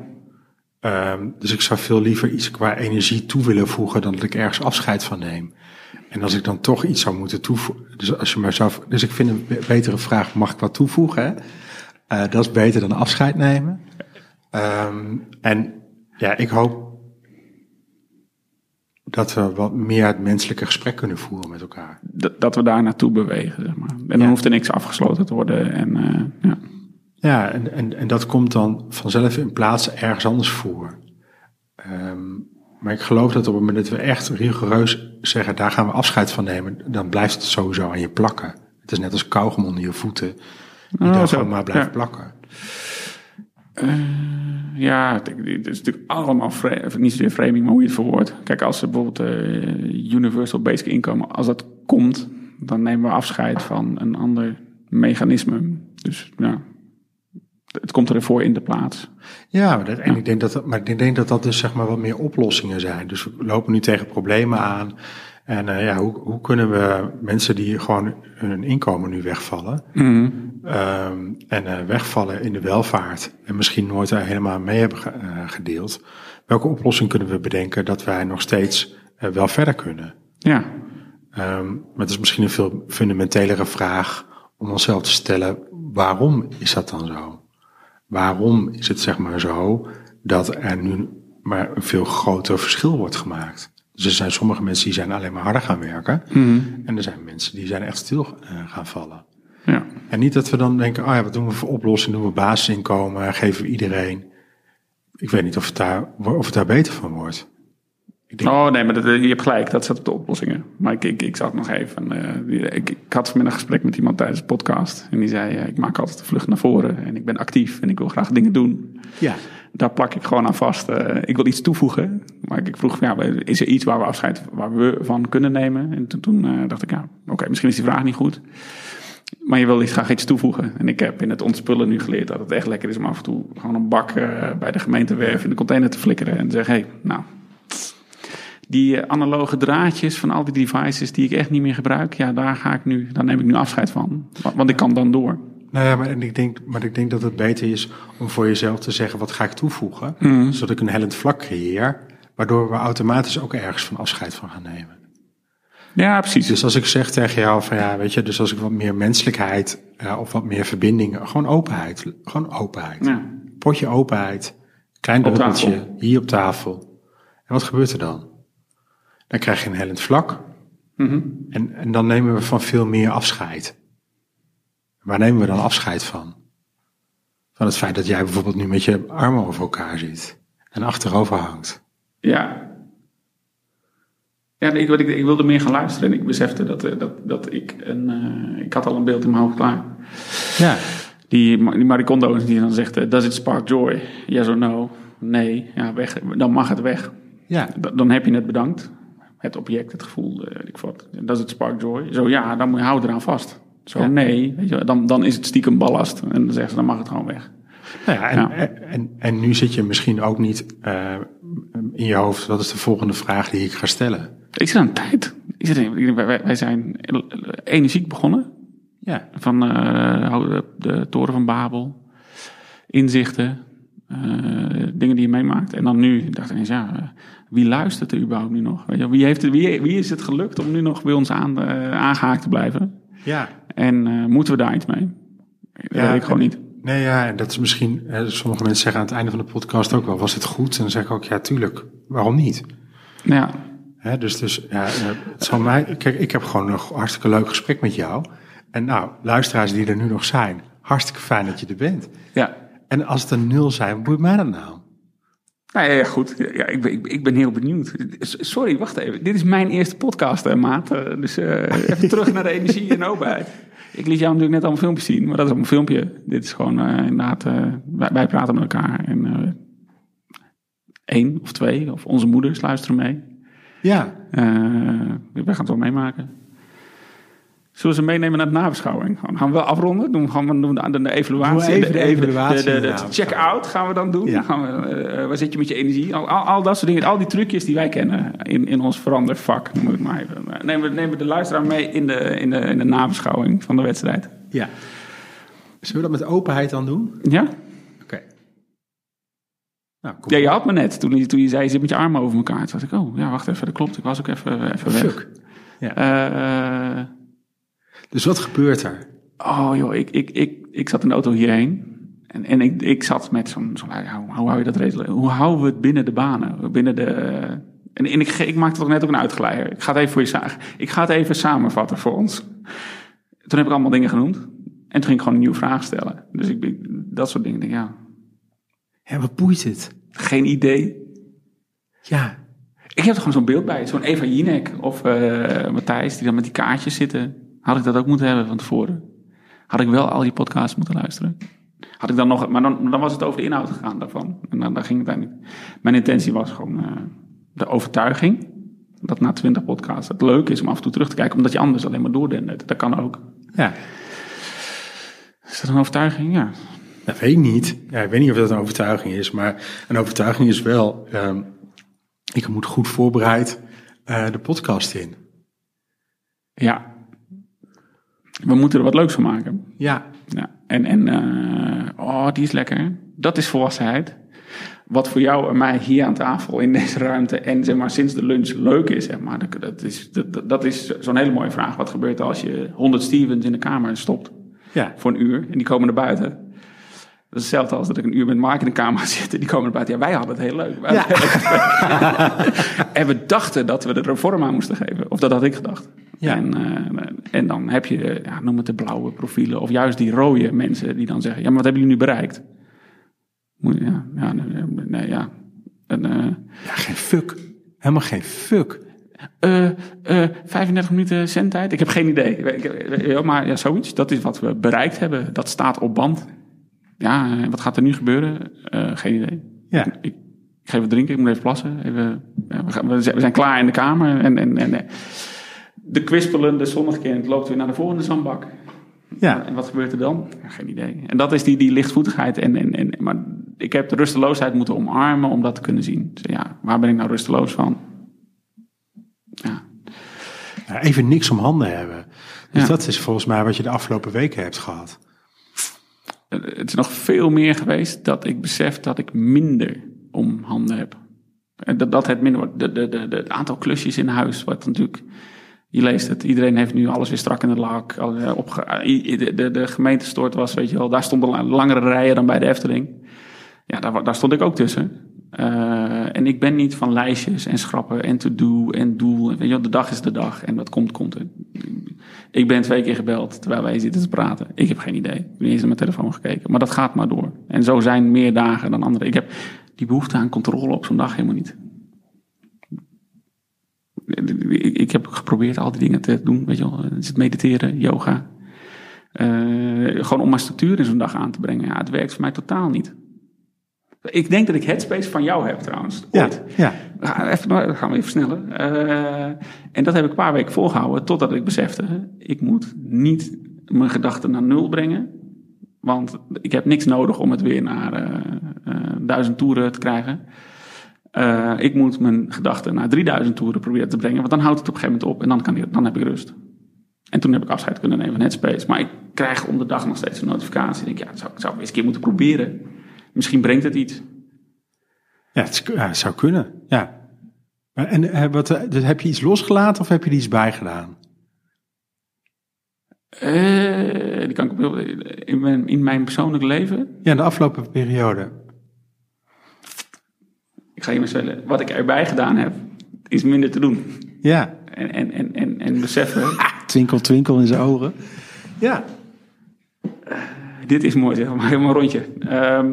Ehm, dus ik zou veel liever iets qua energie toe willen voegen dan dat ik ergens afscheid van neem. En als ik dan toch iets zou moeten toevoegen. Dus, als je maar zou, dus ik vind een be- betere vraag: mag ik wat toevoegen? Hè? Eh, dat is beter dan afscheid nemen. Ehm, en ja, ik hoop dat we wat meer het menselijke gesprek kunnen voeren met elkaar. Dat, dat we daar naartoe bewegen, zeg maar. En dan Ja. hoeft er niks afgesloten te worden. En, eh, ja. Ja, en, en, en dat komt dan vanzelf in plaats ergens anders voor. Ehm, maar ik geloof dat op het moment dat we echt rigoureus zeggen, daar gaan we afscheid van nemen, dan blijft het sowieso aan je plakken. Het is net als kauwgom onder je voeten, die Oh, dan zo. gewoon maar blijft Ja. plakken. Ja, het, het is natuurlijk allemaal niet zozeer framing, maar hoe je het verwoordt. Kijk, als er bijvoorbeeld eh, Universal Basic Income, als dat komt, dan nemen we afscheid van een ander mechanisme. Dus ja, het komt ervoor in de plaats. Ja, maar, dat, en Ik denk dat, dat- maar ik denk dat dat dus zeg maar wat meer oplossingen zijn. Dus we lopen nu tegen problemen aan. En eh, ja, hoe, hoe kunnen we mensen die gewoon hun inkomen nu wegvallen, ehm, en eh, wegvallen in de welvaart en misschien nooit daar helemaal mee hebben ge- eh, gedeeld, welke oplossing kunnen we bedenken dat wij nog steeds wel verder kunnen? Ja, Ehm, maar het is misschien een veel fundamentelere vraag om onszelf te stellen, waarom is dat dan zo? Waarom is het zeg maar zo dat er nu maar een veel groter verschil wordt gemaakt? Dus er zijn sommige mensen die zijn alleen maar harder gaan werken. En er zijn mensen die zijn echt stil eh, gaan vallen. ja. En niet dat we dan denken, oh ja, wat doen we voor oplossing? Doen we basisinkomen? Geven we iedereen? Ik weet niet of het daar, of het daar beter van wordt. Denk, Oh nee, maar dat, je hebt gelijk, dat zat op de oplossingen. Maar ik, ik, ik zat nog even. eh, ik, ik had vanmiddag een gesprek met iemand tijdens de podcast. En die zei: eh, Ik maak altijd de vlucht naar voren. En ik ben actief en ik wil graag dingen doen. ja, Daar plak ik gewoon aan vast. Eh, ik wil iets toevoegen. Maar ik, ik vroeg: ja, Is er iets waar we afscheid waar we van kunnen nemen? En toen, toen dacht ik: Ja, oké, misschien is die vraag niet goed. Maar je wil graag iets toevoegen. En ik heb in het ontspullen nu geleerd dat het echt lekker is om af en toe gewoon een bak bij de gemeentewerf in de container te flikkeren. En te zeggen: Hé, hey, nou, die eh, analoge draadjes van al die devices die ik echt niet meer gebruik, ja, daar ga ik nu, daar neem ik nu afscheid van. Want, ik kan dan door. Nou ja, maar ik, denk, maar ik denk dat het beter is om voor jezelf te zeggen, wat ga ik toevoegen? Zodat ik een hellend vlak creëer, waardoor we automatisch ook ergens van afscheid van gaan nemen. Ja, precies. Dus als ik zeg tegen jou van ja, weet je, dus als ik wat meer menselijkheid ja, of wat meer verbinding, gewoon openheid, gewoon openheid. Ja. Potje openheid, klein druppeltje, hier op tafel. En wat gebeurt er dan? Dan krijg je een hellend vlak. Mhm. En, en dan nemen we van veel meer afscheid. Waar nemen we dan afscheid van? Van het feit dat jij bijvoorbeeld nu met je armen over elkaar zit en achterover hangt. Ja. Ja, ik, ik, ik wilde meer gaan luisteren en ik besefte dat, eh, dat, dat ik een, eh, ik had al een beeld in mijn hoofd klaar. Ja, Die, die Marie Kondo die dan zegt, eh, does it spark joy? Yes or no? Nee, ja, weg. Dan mag het weg. ja, Dan heb je het bedankt. Het object, het gevoel, eh, ik wat. Does it spark joy? Zo ja, dan moet je houden eraan vast. Zo Ja. nee, weet je, dan, dan is het stiekem ballast. En dan zeggen ze, dan mag het gewoon weg. Nou ja, en, Ja. En, en, en nu zit je misschien ook niet eh, in je hoofd, wat is de volgende vraag die ik ga stellen? Ik zit aan tijd. Ik zit, in- wij, wij- zijn energiek begonnen. Ja, Van eh, de, de Toren van Babel. Inzichten. dingen die je meemaakt. En dan nu dacht ik eens, ja, wie luistert er überhaupt nu nog? Weet je, wel, wie, heeft wie, wie is het gelukt om nu nog bij ons aan, eh, aangehaakt te blijven? ja. En eh, moeten we daar iets mee? Dat Ja, weet ik gewoon en- niet. Nee, ja, en dat is misschien, eh, sommige mensen zeggen aan het einde van de podcast ook wel, was het goed? En dan zeg ik ook, ja, tuurlijk, waarom niet? Ja, Hè, dus, dus ja, het zal mij, kijk, ik heb gewoon een hartstikke leuk gesprek met jou. En nou, luisteraars die er nu nog zijn, hartstikke fijn dat je er bent. ja. En als het een nul zijn, boeit mij dat nou? Nou ja, ja, goed. Ja, ik, ben, ik, ik ben heel benieuwd. Sorry, wacht even. Dit is mijn eerste podcast, hè, maat. Eh, Dus eh, even terug naar de energie en openheid. Ik liet jou natuurlijk net al een filmpje zien, maar dat is op een filmpje. Dit is gewoon eh, inderdaad, wij, wij praten met elkaar. En één of twee, of onze moeders luisteren mee. Ja, wij gaan het wel meemaken. Zullen we ze meenemen naar de nabeschouwing? Gaan gaan we wel afronden? Doen we gewoon doen we de, de evaluatie? We even de evaluatie De, de, check-out gaan we dan doen. Ja. Gaan we, eh, waar zit je met je energie? Al, al, al dat soort dingen. Al die trucjes die wij kennen in, in ons verandervak. Noem ik het maar even. Eh, Nemen we, nemen we de luisteraar mee in de, in, de, in de nabeschouwing van de wedstrijd. ja. Zullen we dat met openheid dan doen? Ja? Oké. Nou, Ja, je had me net. Toen, je- toen je zei, je zit met je armen over elkaar. Toen dacht ik, oh, ja, wacht even, dat klopt. Ik was ook even, even weg. Fuck. Ja. Eh, Dus wat gebeurt er? oh joh, ik, ik, ik, ik zat in de auto hierheen. En, en ik, ik zat met zo'n, zo'n ja, hoe, hoe hou je dat redelijk? Hoe houden we het binnen de banen? Binnen de, en en ik, ik maakte toch net ook een uitgeleider. Ik ga het even voor je zagen. Ik ga het even samenvatten voor ons. Toen heb ik allemaal dingen genoemd. En toen ging ik gewoon een nieuwe vraag stellen. Dus ik, ik- dat soort dingen, denk ja, Ja, wat boeit het? geen idee. Ja. Ik heb er gewoon zo'n beeld bij. Zo'n Eva Jinek of eh, Matthijs, die dan met die kaartjes zitten. Had ik dat ook moeten hebben van tevoren? Had ik wel al die podcasts moeten luisteren? Had ik dan nog, maar dan, dan was het over de inhoud gegaan daarvan. En dan, dan ging het eigenlijk. Mijn intentie was gewoon eh, de overtuiging. Dat na twintig podcasts het leuk is om af en toe terug te kijken. Omdat je anders alleen maar doordendert. Dat kan ook. Ja. Is dat een overtuiging? Ja. Dat weet ik niet. Ja, ik weet niet of dat een overtuiging is, maar een overtuiging is wel, ehm, ik moet goed voorbereid eh, de podcast in. Ja. We moeten er wat leuks van maken. Ja. Ja, en, en eh, oh, die is lekker. Dat is volwassenheid. Wat voor jou en mij hier aan tafel in deze ruimte en zeg maar sinds de lunch leuk is, zeg maar, dat, dat is, dat, dat is zo'n hele mooie vraag. Wat gebeurt er als je 100 Stevens in de kamer stopt Ja. voor een uur en die komen naar buiten? Dat is hetzelfde als dat ik een uur met Mark in de kamer zit en die komen naar buiten. Ja, wij hadden het heel leuk. Wij hadden het heel leuk. en we dachten dat we er een vorm aan moesten geven. Of dat had ik gedacht. Ja. En, eh, en dan heb je, eh, ja, noem het de blauwe profielen. Of juist die rode mensen die dan zeggen... Ja, maar wat hebben jullie nu bereikt? Moet Ja, ja, nee, nee, ja. En, eh, Ja, geen fuck. Helemaal geen fuck. eh, eh, 35 minuten zendtijd? Ik heb geen idee. Maar ja, zoiets. Dat is wat we bereikt hebben. Dat staat op band. Ja, wat gaat er nu gebeuren? Eh, geen idee. Ja. Ik, ik geef wat drinken, ik moet even plassen. Even, ja, we, gaan, we zijn klaar in de kamer. En, en, en de kwispelende zonnekind loopt weer naar de volgende zandbak. Ja. En wat gebeurt er dan? Ja, geen idee. En dat is die, die lichtvoetigheid. En, en, en, maar ik heb de rusteloosheid moeten omarmen om dat te kunnen zien. Dus ja, waar ben ik nou rusteloos van? Ja, Ja, even niks om handen hebben. Dus Ja. dat is volgens mij wat je de afgelopen weken hebt gehad. Eh, het is nog veel meer geweest dat ik besef dat ik minder om handen heb. En dat, dat het minder wordt. De, de, de, de, het aantal klusjes in huis, wat natuurlijk. Je leest het, iedereen heeft nu alles weer strak in de lak. Eh, de, de, de gemeentestort was, weet je wel, daar stonden la- langere rijen dan bij de Efteling. Ja, daar, daar stond ik ook tussen. Eh, en ik ben niet van lijstjes en schrappen en to-do en doel. Weet je wel, de dag is de dag en wat komt, komt er. Ik ben twee keer gebeld terwijl wij zitten te praten. Ik heb geen idee. Ik heb niet eens naar mijn telefoon gekeken. Maar dat gaat maar door. En zo zijn meer dagen dan andere. Ik heb die behoefte aan controle op zo'n dag helemaal niet. Ik, ik heb geprobeerd al die dingen te doen. Weet je wel, is het mediteren, yoga. Eh, gewoon om maar structuur in zo'n dag aan te brengen. Ja, het werkt voor mij totaal niet. Ik denk dat ik Headspace van jou heb trouwens. Ja, Ooit. ja. Even, gaan we even sneller. Eh, en dat heb ik een paar weken volgehouden totdat ik besefte, ik moet niet mijn gedachten naar nul brengen. Want ik heb niks nodig om het weer naar eh, duizend toeren te krijgen. Eh, ik moet mijn gedachten naar 3000 toeren proberen te brengen, want dan houdt het op een gegeven moment op en dan, kan ik, dan heb ik rust. En toen heb ik afscheid kunnen nemen van Headspace. Maar ik krijg om de dag nog steeds een notificatie. Ik denk, ja, zou, dat zou ik eens een keer moeten proberen. Misschien brengt het iets. Ja, het, is- ja, het zou kunnen. Ja. En eh, wat, eh, dus heb je iets losgelaten of heb je er iets bij gedaan? Eh, die kan ik op, in, mijn, in mijn persoonlijk leven. Ja, de afgelopen periode. Ik ga je maar wat ik erbij gedaan heb, is minder te doen. Ja. En, en, en, en, en beseffen, Twinkel, twinkel in zijn ogen. Ja. dit is mooi, zeg maar, helemaal rondje. Ehm,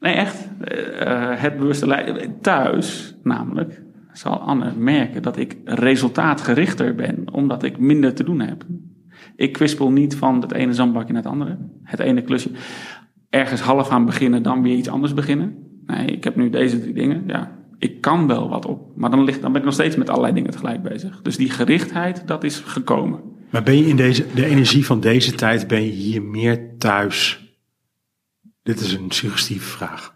nee, echt. eh, het bewuste leiden. Thuis, namelijk, zal Anne merken dat ik resultaatgerichter ben, omdat ik minder te doen heb. Ik kwispel niet van het ene zandbakje naar het andere. Het ene klusje. Ergens half aan beginnen, dan weer iets anders beginnen. Nee, ik heb nu deze drie dingen. Ja, ik kan wel wat op. Maar dan, ligt, dan ben ik nog steeds met allerlei dingen tegelijk bezig. Dus die gerichtheid, dat is gekomen. Maar ben je in deze, de energie van deze tijd, ben je hier meer thuis? Dit is een suggestieve vraag.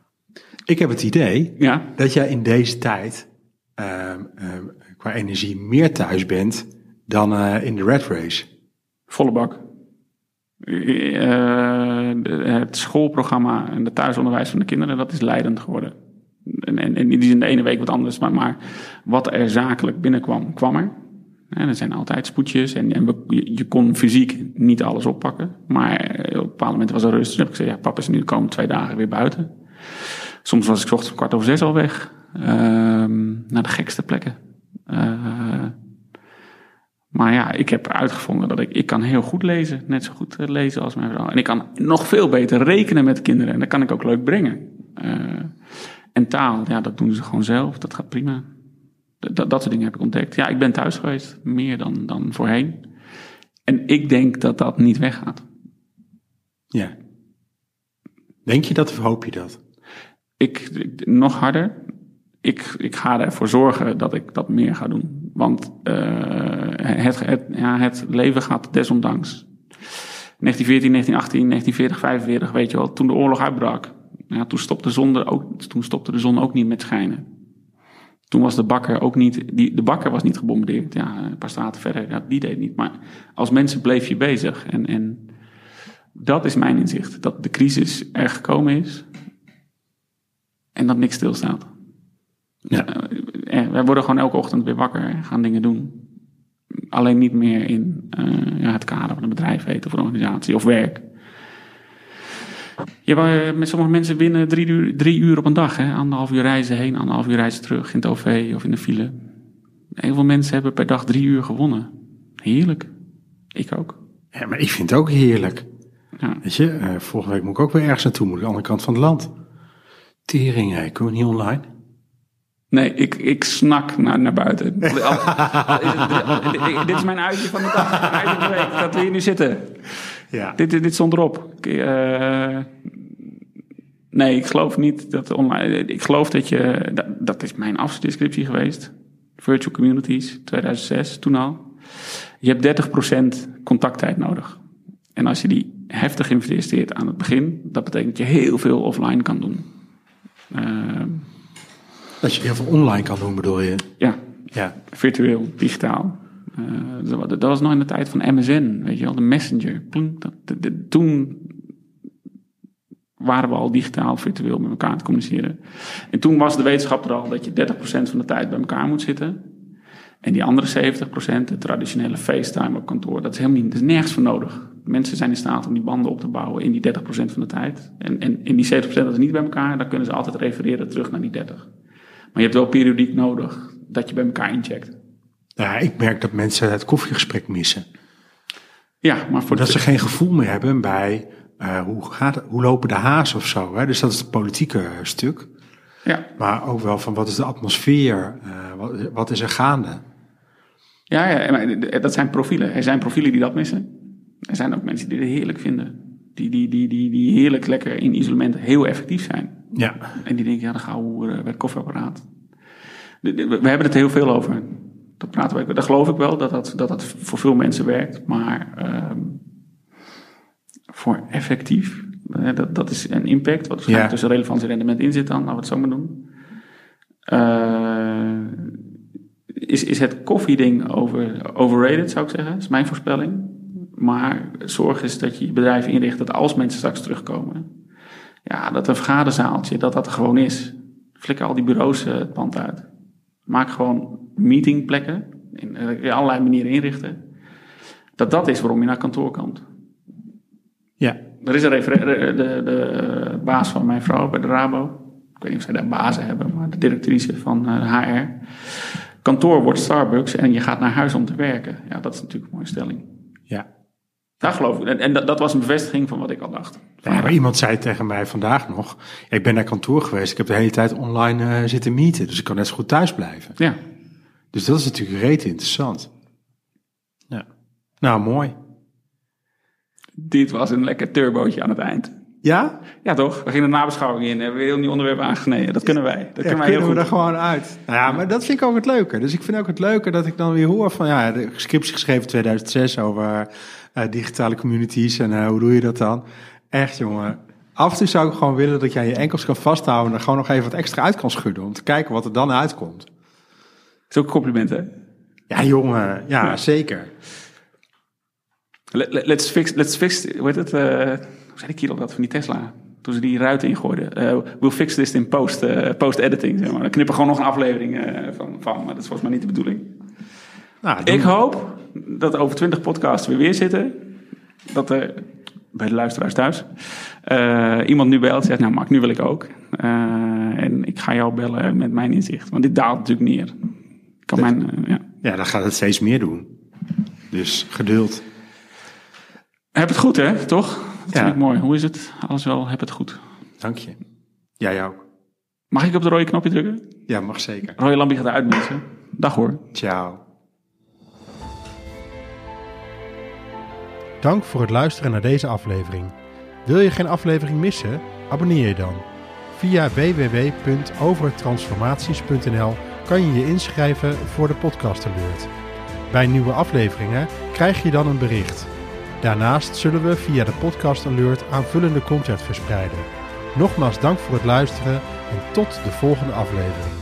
Ik heb het idee Ja, dat jij in deze tijd ehm, ehm, qua energie meer thuis bent dan eh, in de red race. volle bak. Eh, het schoolprogramma en het thuisonderwijs van de kinderen, dat is leidend geworden. En, en, in die de ene week wat anders, maar, maar wat er zakelijk binnenkwam, kwam er. En er zijn altijd spoedjes en, en je, kon fysiek niet alles oppakken. Maar eh, op een bepaald moment was er rust. Toen heb ik gezegd, ja, papa is nu de komende twee dagen weer buiten. Soms was ik ochtends kwart over zes al weg. Ehm, naar de gekste plekken. Eh, maar ja, ik heb uitgevonden dat ik, ik kan heel goed lezen. Net zo goed eh, lezen als mijn vrouw. En ik kan nog veel beter rekenen met kinderen. En dat kan ik ook leuk brengen. Eh, en taal, ja, dat doen ze gewoon zelf. Dat gaat prima. Dat, dat, dat soort dingen heb ik ontdekt. Ja, ik ben thuis geweest. Meer dan, dan voorheen. En ik denk dat dat niet weggaat. Ja. Denk je dat of hoop je dat? Ik, ik- nog harder. Ik, ik ga ervoor zorgen dat ik dat meer ga doen. Want eh, het, het, ja, het leven gaat desondanks. 1914, 1918, 1940, 45, weet je wel, toen de oorlog uitbrak. Ja, toen, stopte de zon ook, toen stopte de zon ook niet met schijnen. Toen was de bakker ook niet, die, de bakker was niet gebombardeerd. Ja, een paar straten verder, die deed niet. Maar als mensen bleef je bezig. En, en dat is mijn inzicht. Dat de crisis er gekomen is. En dat niks stilstaat. Ja. Eh, wij worden gewoon elke ochtend weer wakker en gaan dingen doen. Alleen niet meer in eh, ja, het kader van een bedrijf heet of een organisatie of werk. Je, eh, met sommige mensen winnen drie uur, drie uur op een dag. Hè? Anderhalf uur reizen heen, anderhalf uur reizen terug in het OV of in de file. Heel veel mensen hebben per dag drie uur gewonnen. Heerlijk. Ik ook. Ja, maar ik vind het ook heerlijk. Ja. Weet je, eh, volgende week moet ik ook weer ergens naartoe, moet ik aan de andere kant van het land. Tering, hè, kunnen we niet online? Nee, ik, ik snak naar, naar buiten. Dit is mijn uitje van de dag, mijn uitje van de week, dat we hier nu zitten. Ja. Dit, dit, dit stond erop. Ik, eh, nee, ik geloof niet dat online. Ik geloof dat je. Dat, dat is mijn afstudeerscriptie geweest. Virtual Communities, 2006, toen al. Je hebt 30% contacttijd nodig. En als je die heftig investeert aan het begin, dat betekent dat je heel veel offline kan doen. Eh, Dat je heel veel online kan doen, bedoel je? ja, Ja. virtueel, digitaal. Eh, dat dat was nog in de tijd van MSN, weet je wel, de Messenger. Dat- toen waren we al digitaal, virtueel met elkaar te communiceren. En toen was de wetenschap er al dat je 30% van de tijd bij elkaar moet zitten. En die andere 70%, de traditionele FaceTime op kantoor, dat is helemaal niet, dat is nergens voor nodig. Mensen zijn in staat om die banden op te bouwen in die 30% van de tijd. En, en in die 70% dat is niet bij elkaar, dan kunnen ze altijd refereren terug naar die 30. Maar je hebt wel periodiek nodig dat je bij elkaar incheckt. Ja, ik merk dat mensen het koffiegesprek missen. Ja, maar voor Dat de, ze geen gevoel meer hebben bij eh, hoe, gaat, hoe lopen de haas of zo. Hè? Dus dat is het politieke stuk. ja, Maar ook wel van wat is de atmosfeer? eh, wat, wat is er gaande? ja, ja, maar dat zijn profielen. Er zijn profielen die dat missen. Er zijn ook mensen die het heerlijk vinden. Die, die, die, die, die heerlijk lekker in isolement heel effectief zijn. Ja, En die denken, ja, dan gaan we hoeren bij het koffieapparaat. We hebben het heel veel over. Dat, praten we, dat geloof ik wel, dat dat, dat dat voor veel mensen werkt. Maar ehm, voor effectief, eh, dat, dat is een impact. Wat waarschijnlijk Ja. tussen relevantie en rendement in zit dan, laten we het zo maar doen. Eh, is, is het koffieding over, overrated, zou ik zeggen. Dat is mijn voorspelling. Maar zorg eens dat je je bedrijf inricht dat als mensen straks terugkomen... Ja, dat een vergaderzaaltje, dat dat er gewoon is. Flikker al die bureaus eh, het pand uit. Maak gewoon meetingplekken. In eh, allerlei manieren inrichten. Dat dat is waarom je naar kantoor komt. ja. Er is een de, de baas van mijn vrouw bij de Rabo. Ik weet niet of zij daar bazen hebben, maar de directrice van eh, HR. Kantoor wordt Starbucks en je gaat naar huis om te werken. Ja, dat is natuurlijk een mooie stelling. ja. Daar geloof ik. En, en dat, dat was een bevestiging van wat ik al dacht. Ja, maar iemand zei tegen mij vandaag nog: Ik ben naar kantoor geweest. Ik heb de hele tijd online eh, zitten meeten. Dus ik kan net zo goed thuis blijven. Ja, Dus dat is natuurlijk reet interessant. Ja. Nou, mooi. dit was een lekker turbootje aan het eind. Ja? Ja, toch? We gingen de nabeschouwing in. Hebben we heel nieuw onderwerp aangesneden. Dat kunnen wij. Dat Ja, kunnen wij kunnen heel we goed. er gewoon uit. Nou ja, maar dat vind ik ook het leuke. Dus ik vind ook het leuke dat ik dan weer hoor van... Ja, de scriptie geschreven 2006 over digitale communities. En eh, hoe doe je dat dan? Echt, jongen. Af en toe zou ik gewoon willen dat jij je enkels kan vasthouden... en er gewoon nog even wat extra uit kan schudden... om te kijken wat er dan uitkomt. Dat is ook een compliment, hè? Ja, jongen. Ja, zeker. Let- let- Let's fix, let's fix, hoe heet het? eh, hoe zei die kerel dat van die Tesla? Toen ze die ruiten ingooiden. Eh, we'll fix this in post, eh, post-editing, zeg maar. Dan knippen gewoon nog een aflevering eh, van, van, maar dat is volgens mij niet de bedoeling. Nou, Ik hoop dat over 20 podcasts we weer zitten. Dat er bij de luisteraars thuis eh, iemand nu belt en zegt: Nou, Mark, nu wil ik ook. Eh, en ik ga jou bellen met mijn inzicht. Want dit daalt natuurlijk neer. Kan mijn, eh, ja. Ja, dan gaat het steeds meer doen. Dus geduld. Heb het goed, hè? Toch? Dat Ja. vind ik mooi. Hoe is het? Alles wel, heb het goed. Dank je. Jij ook. Mag ik op de rode knopje drukken? Ja, mag zeker. Rode lampje gaat eruit, mensen. Dag hoor. Ciao. Dank voor het luisteren naar deze aflevering. Wil je geen aflevering missen? Abonneer je dan. Via www.overtransformaties.nl kan je je inschrijven voor de podcast alert. Bij nieuwe afleveringen krijg je dan een bericht. Daarnaast zullen we via de podcast alert aanvullende content verspreiden. Nogmaals dank voor het luisteren en tot de volgende aflevering.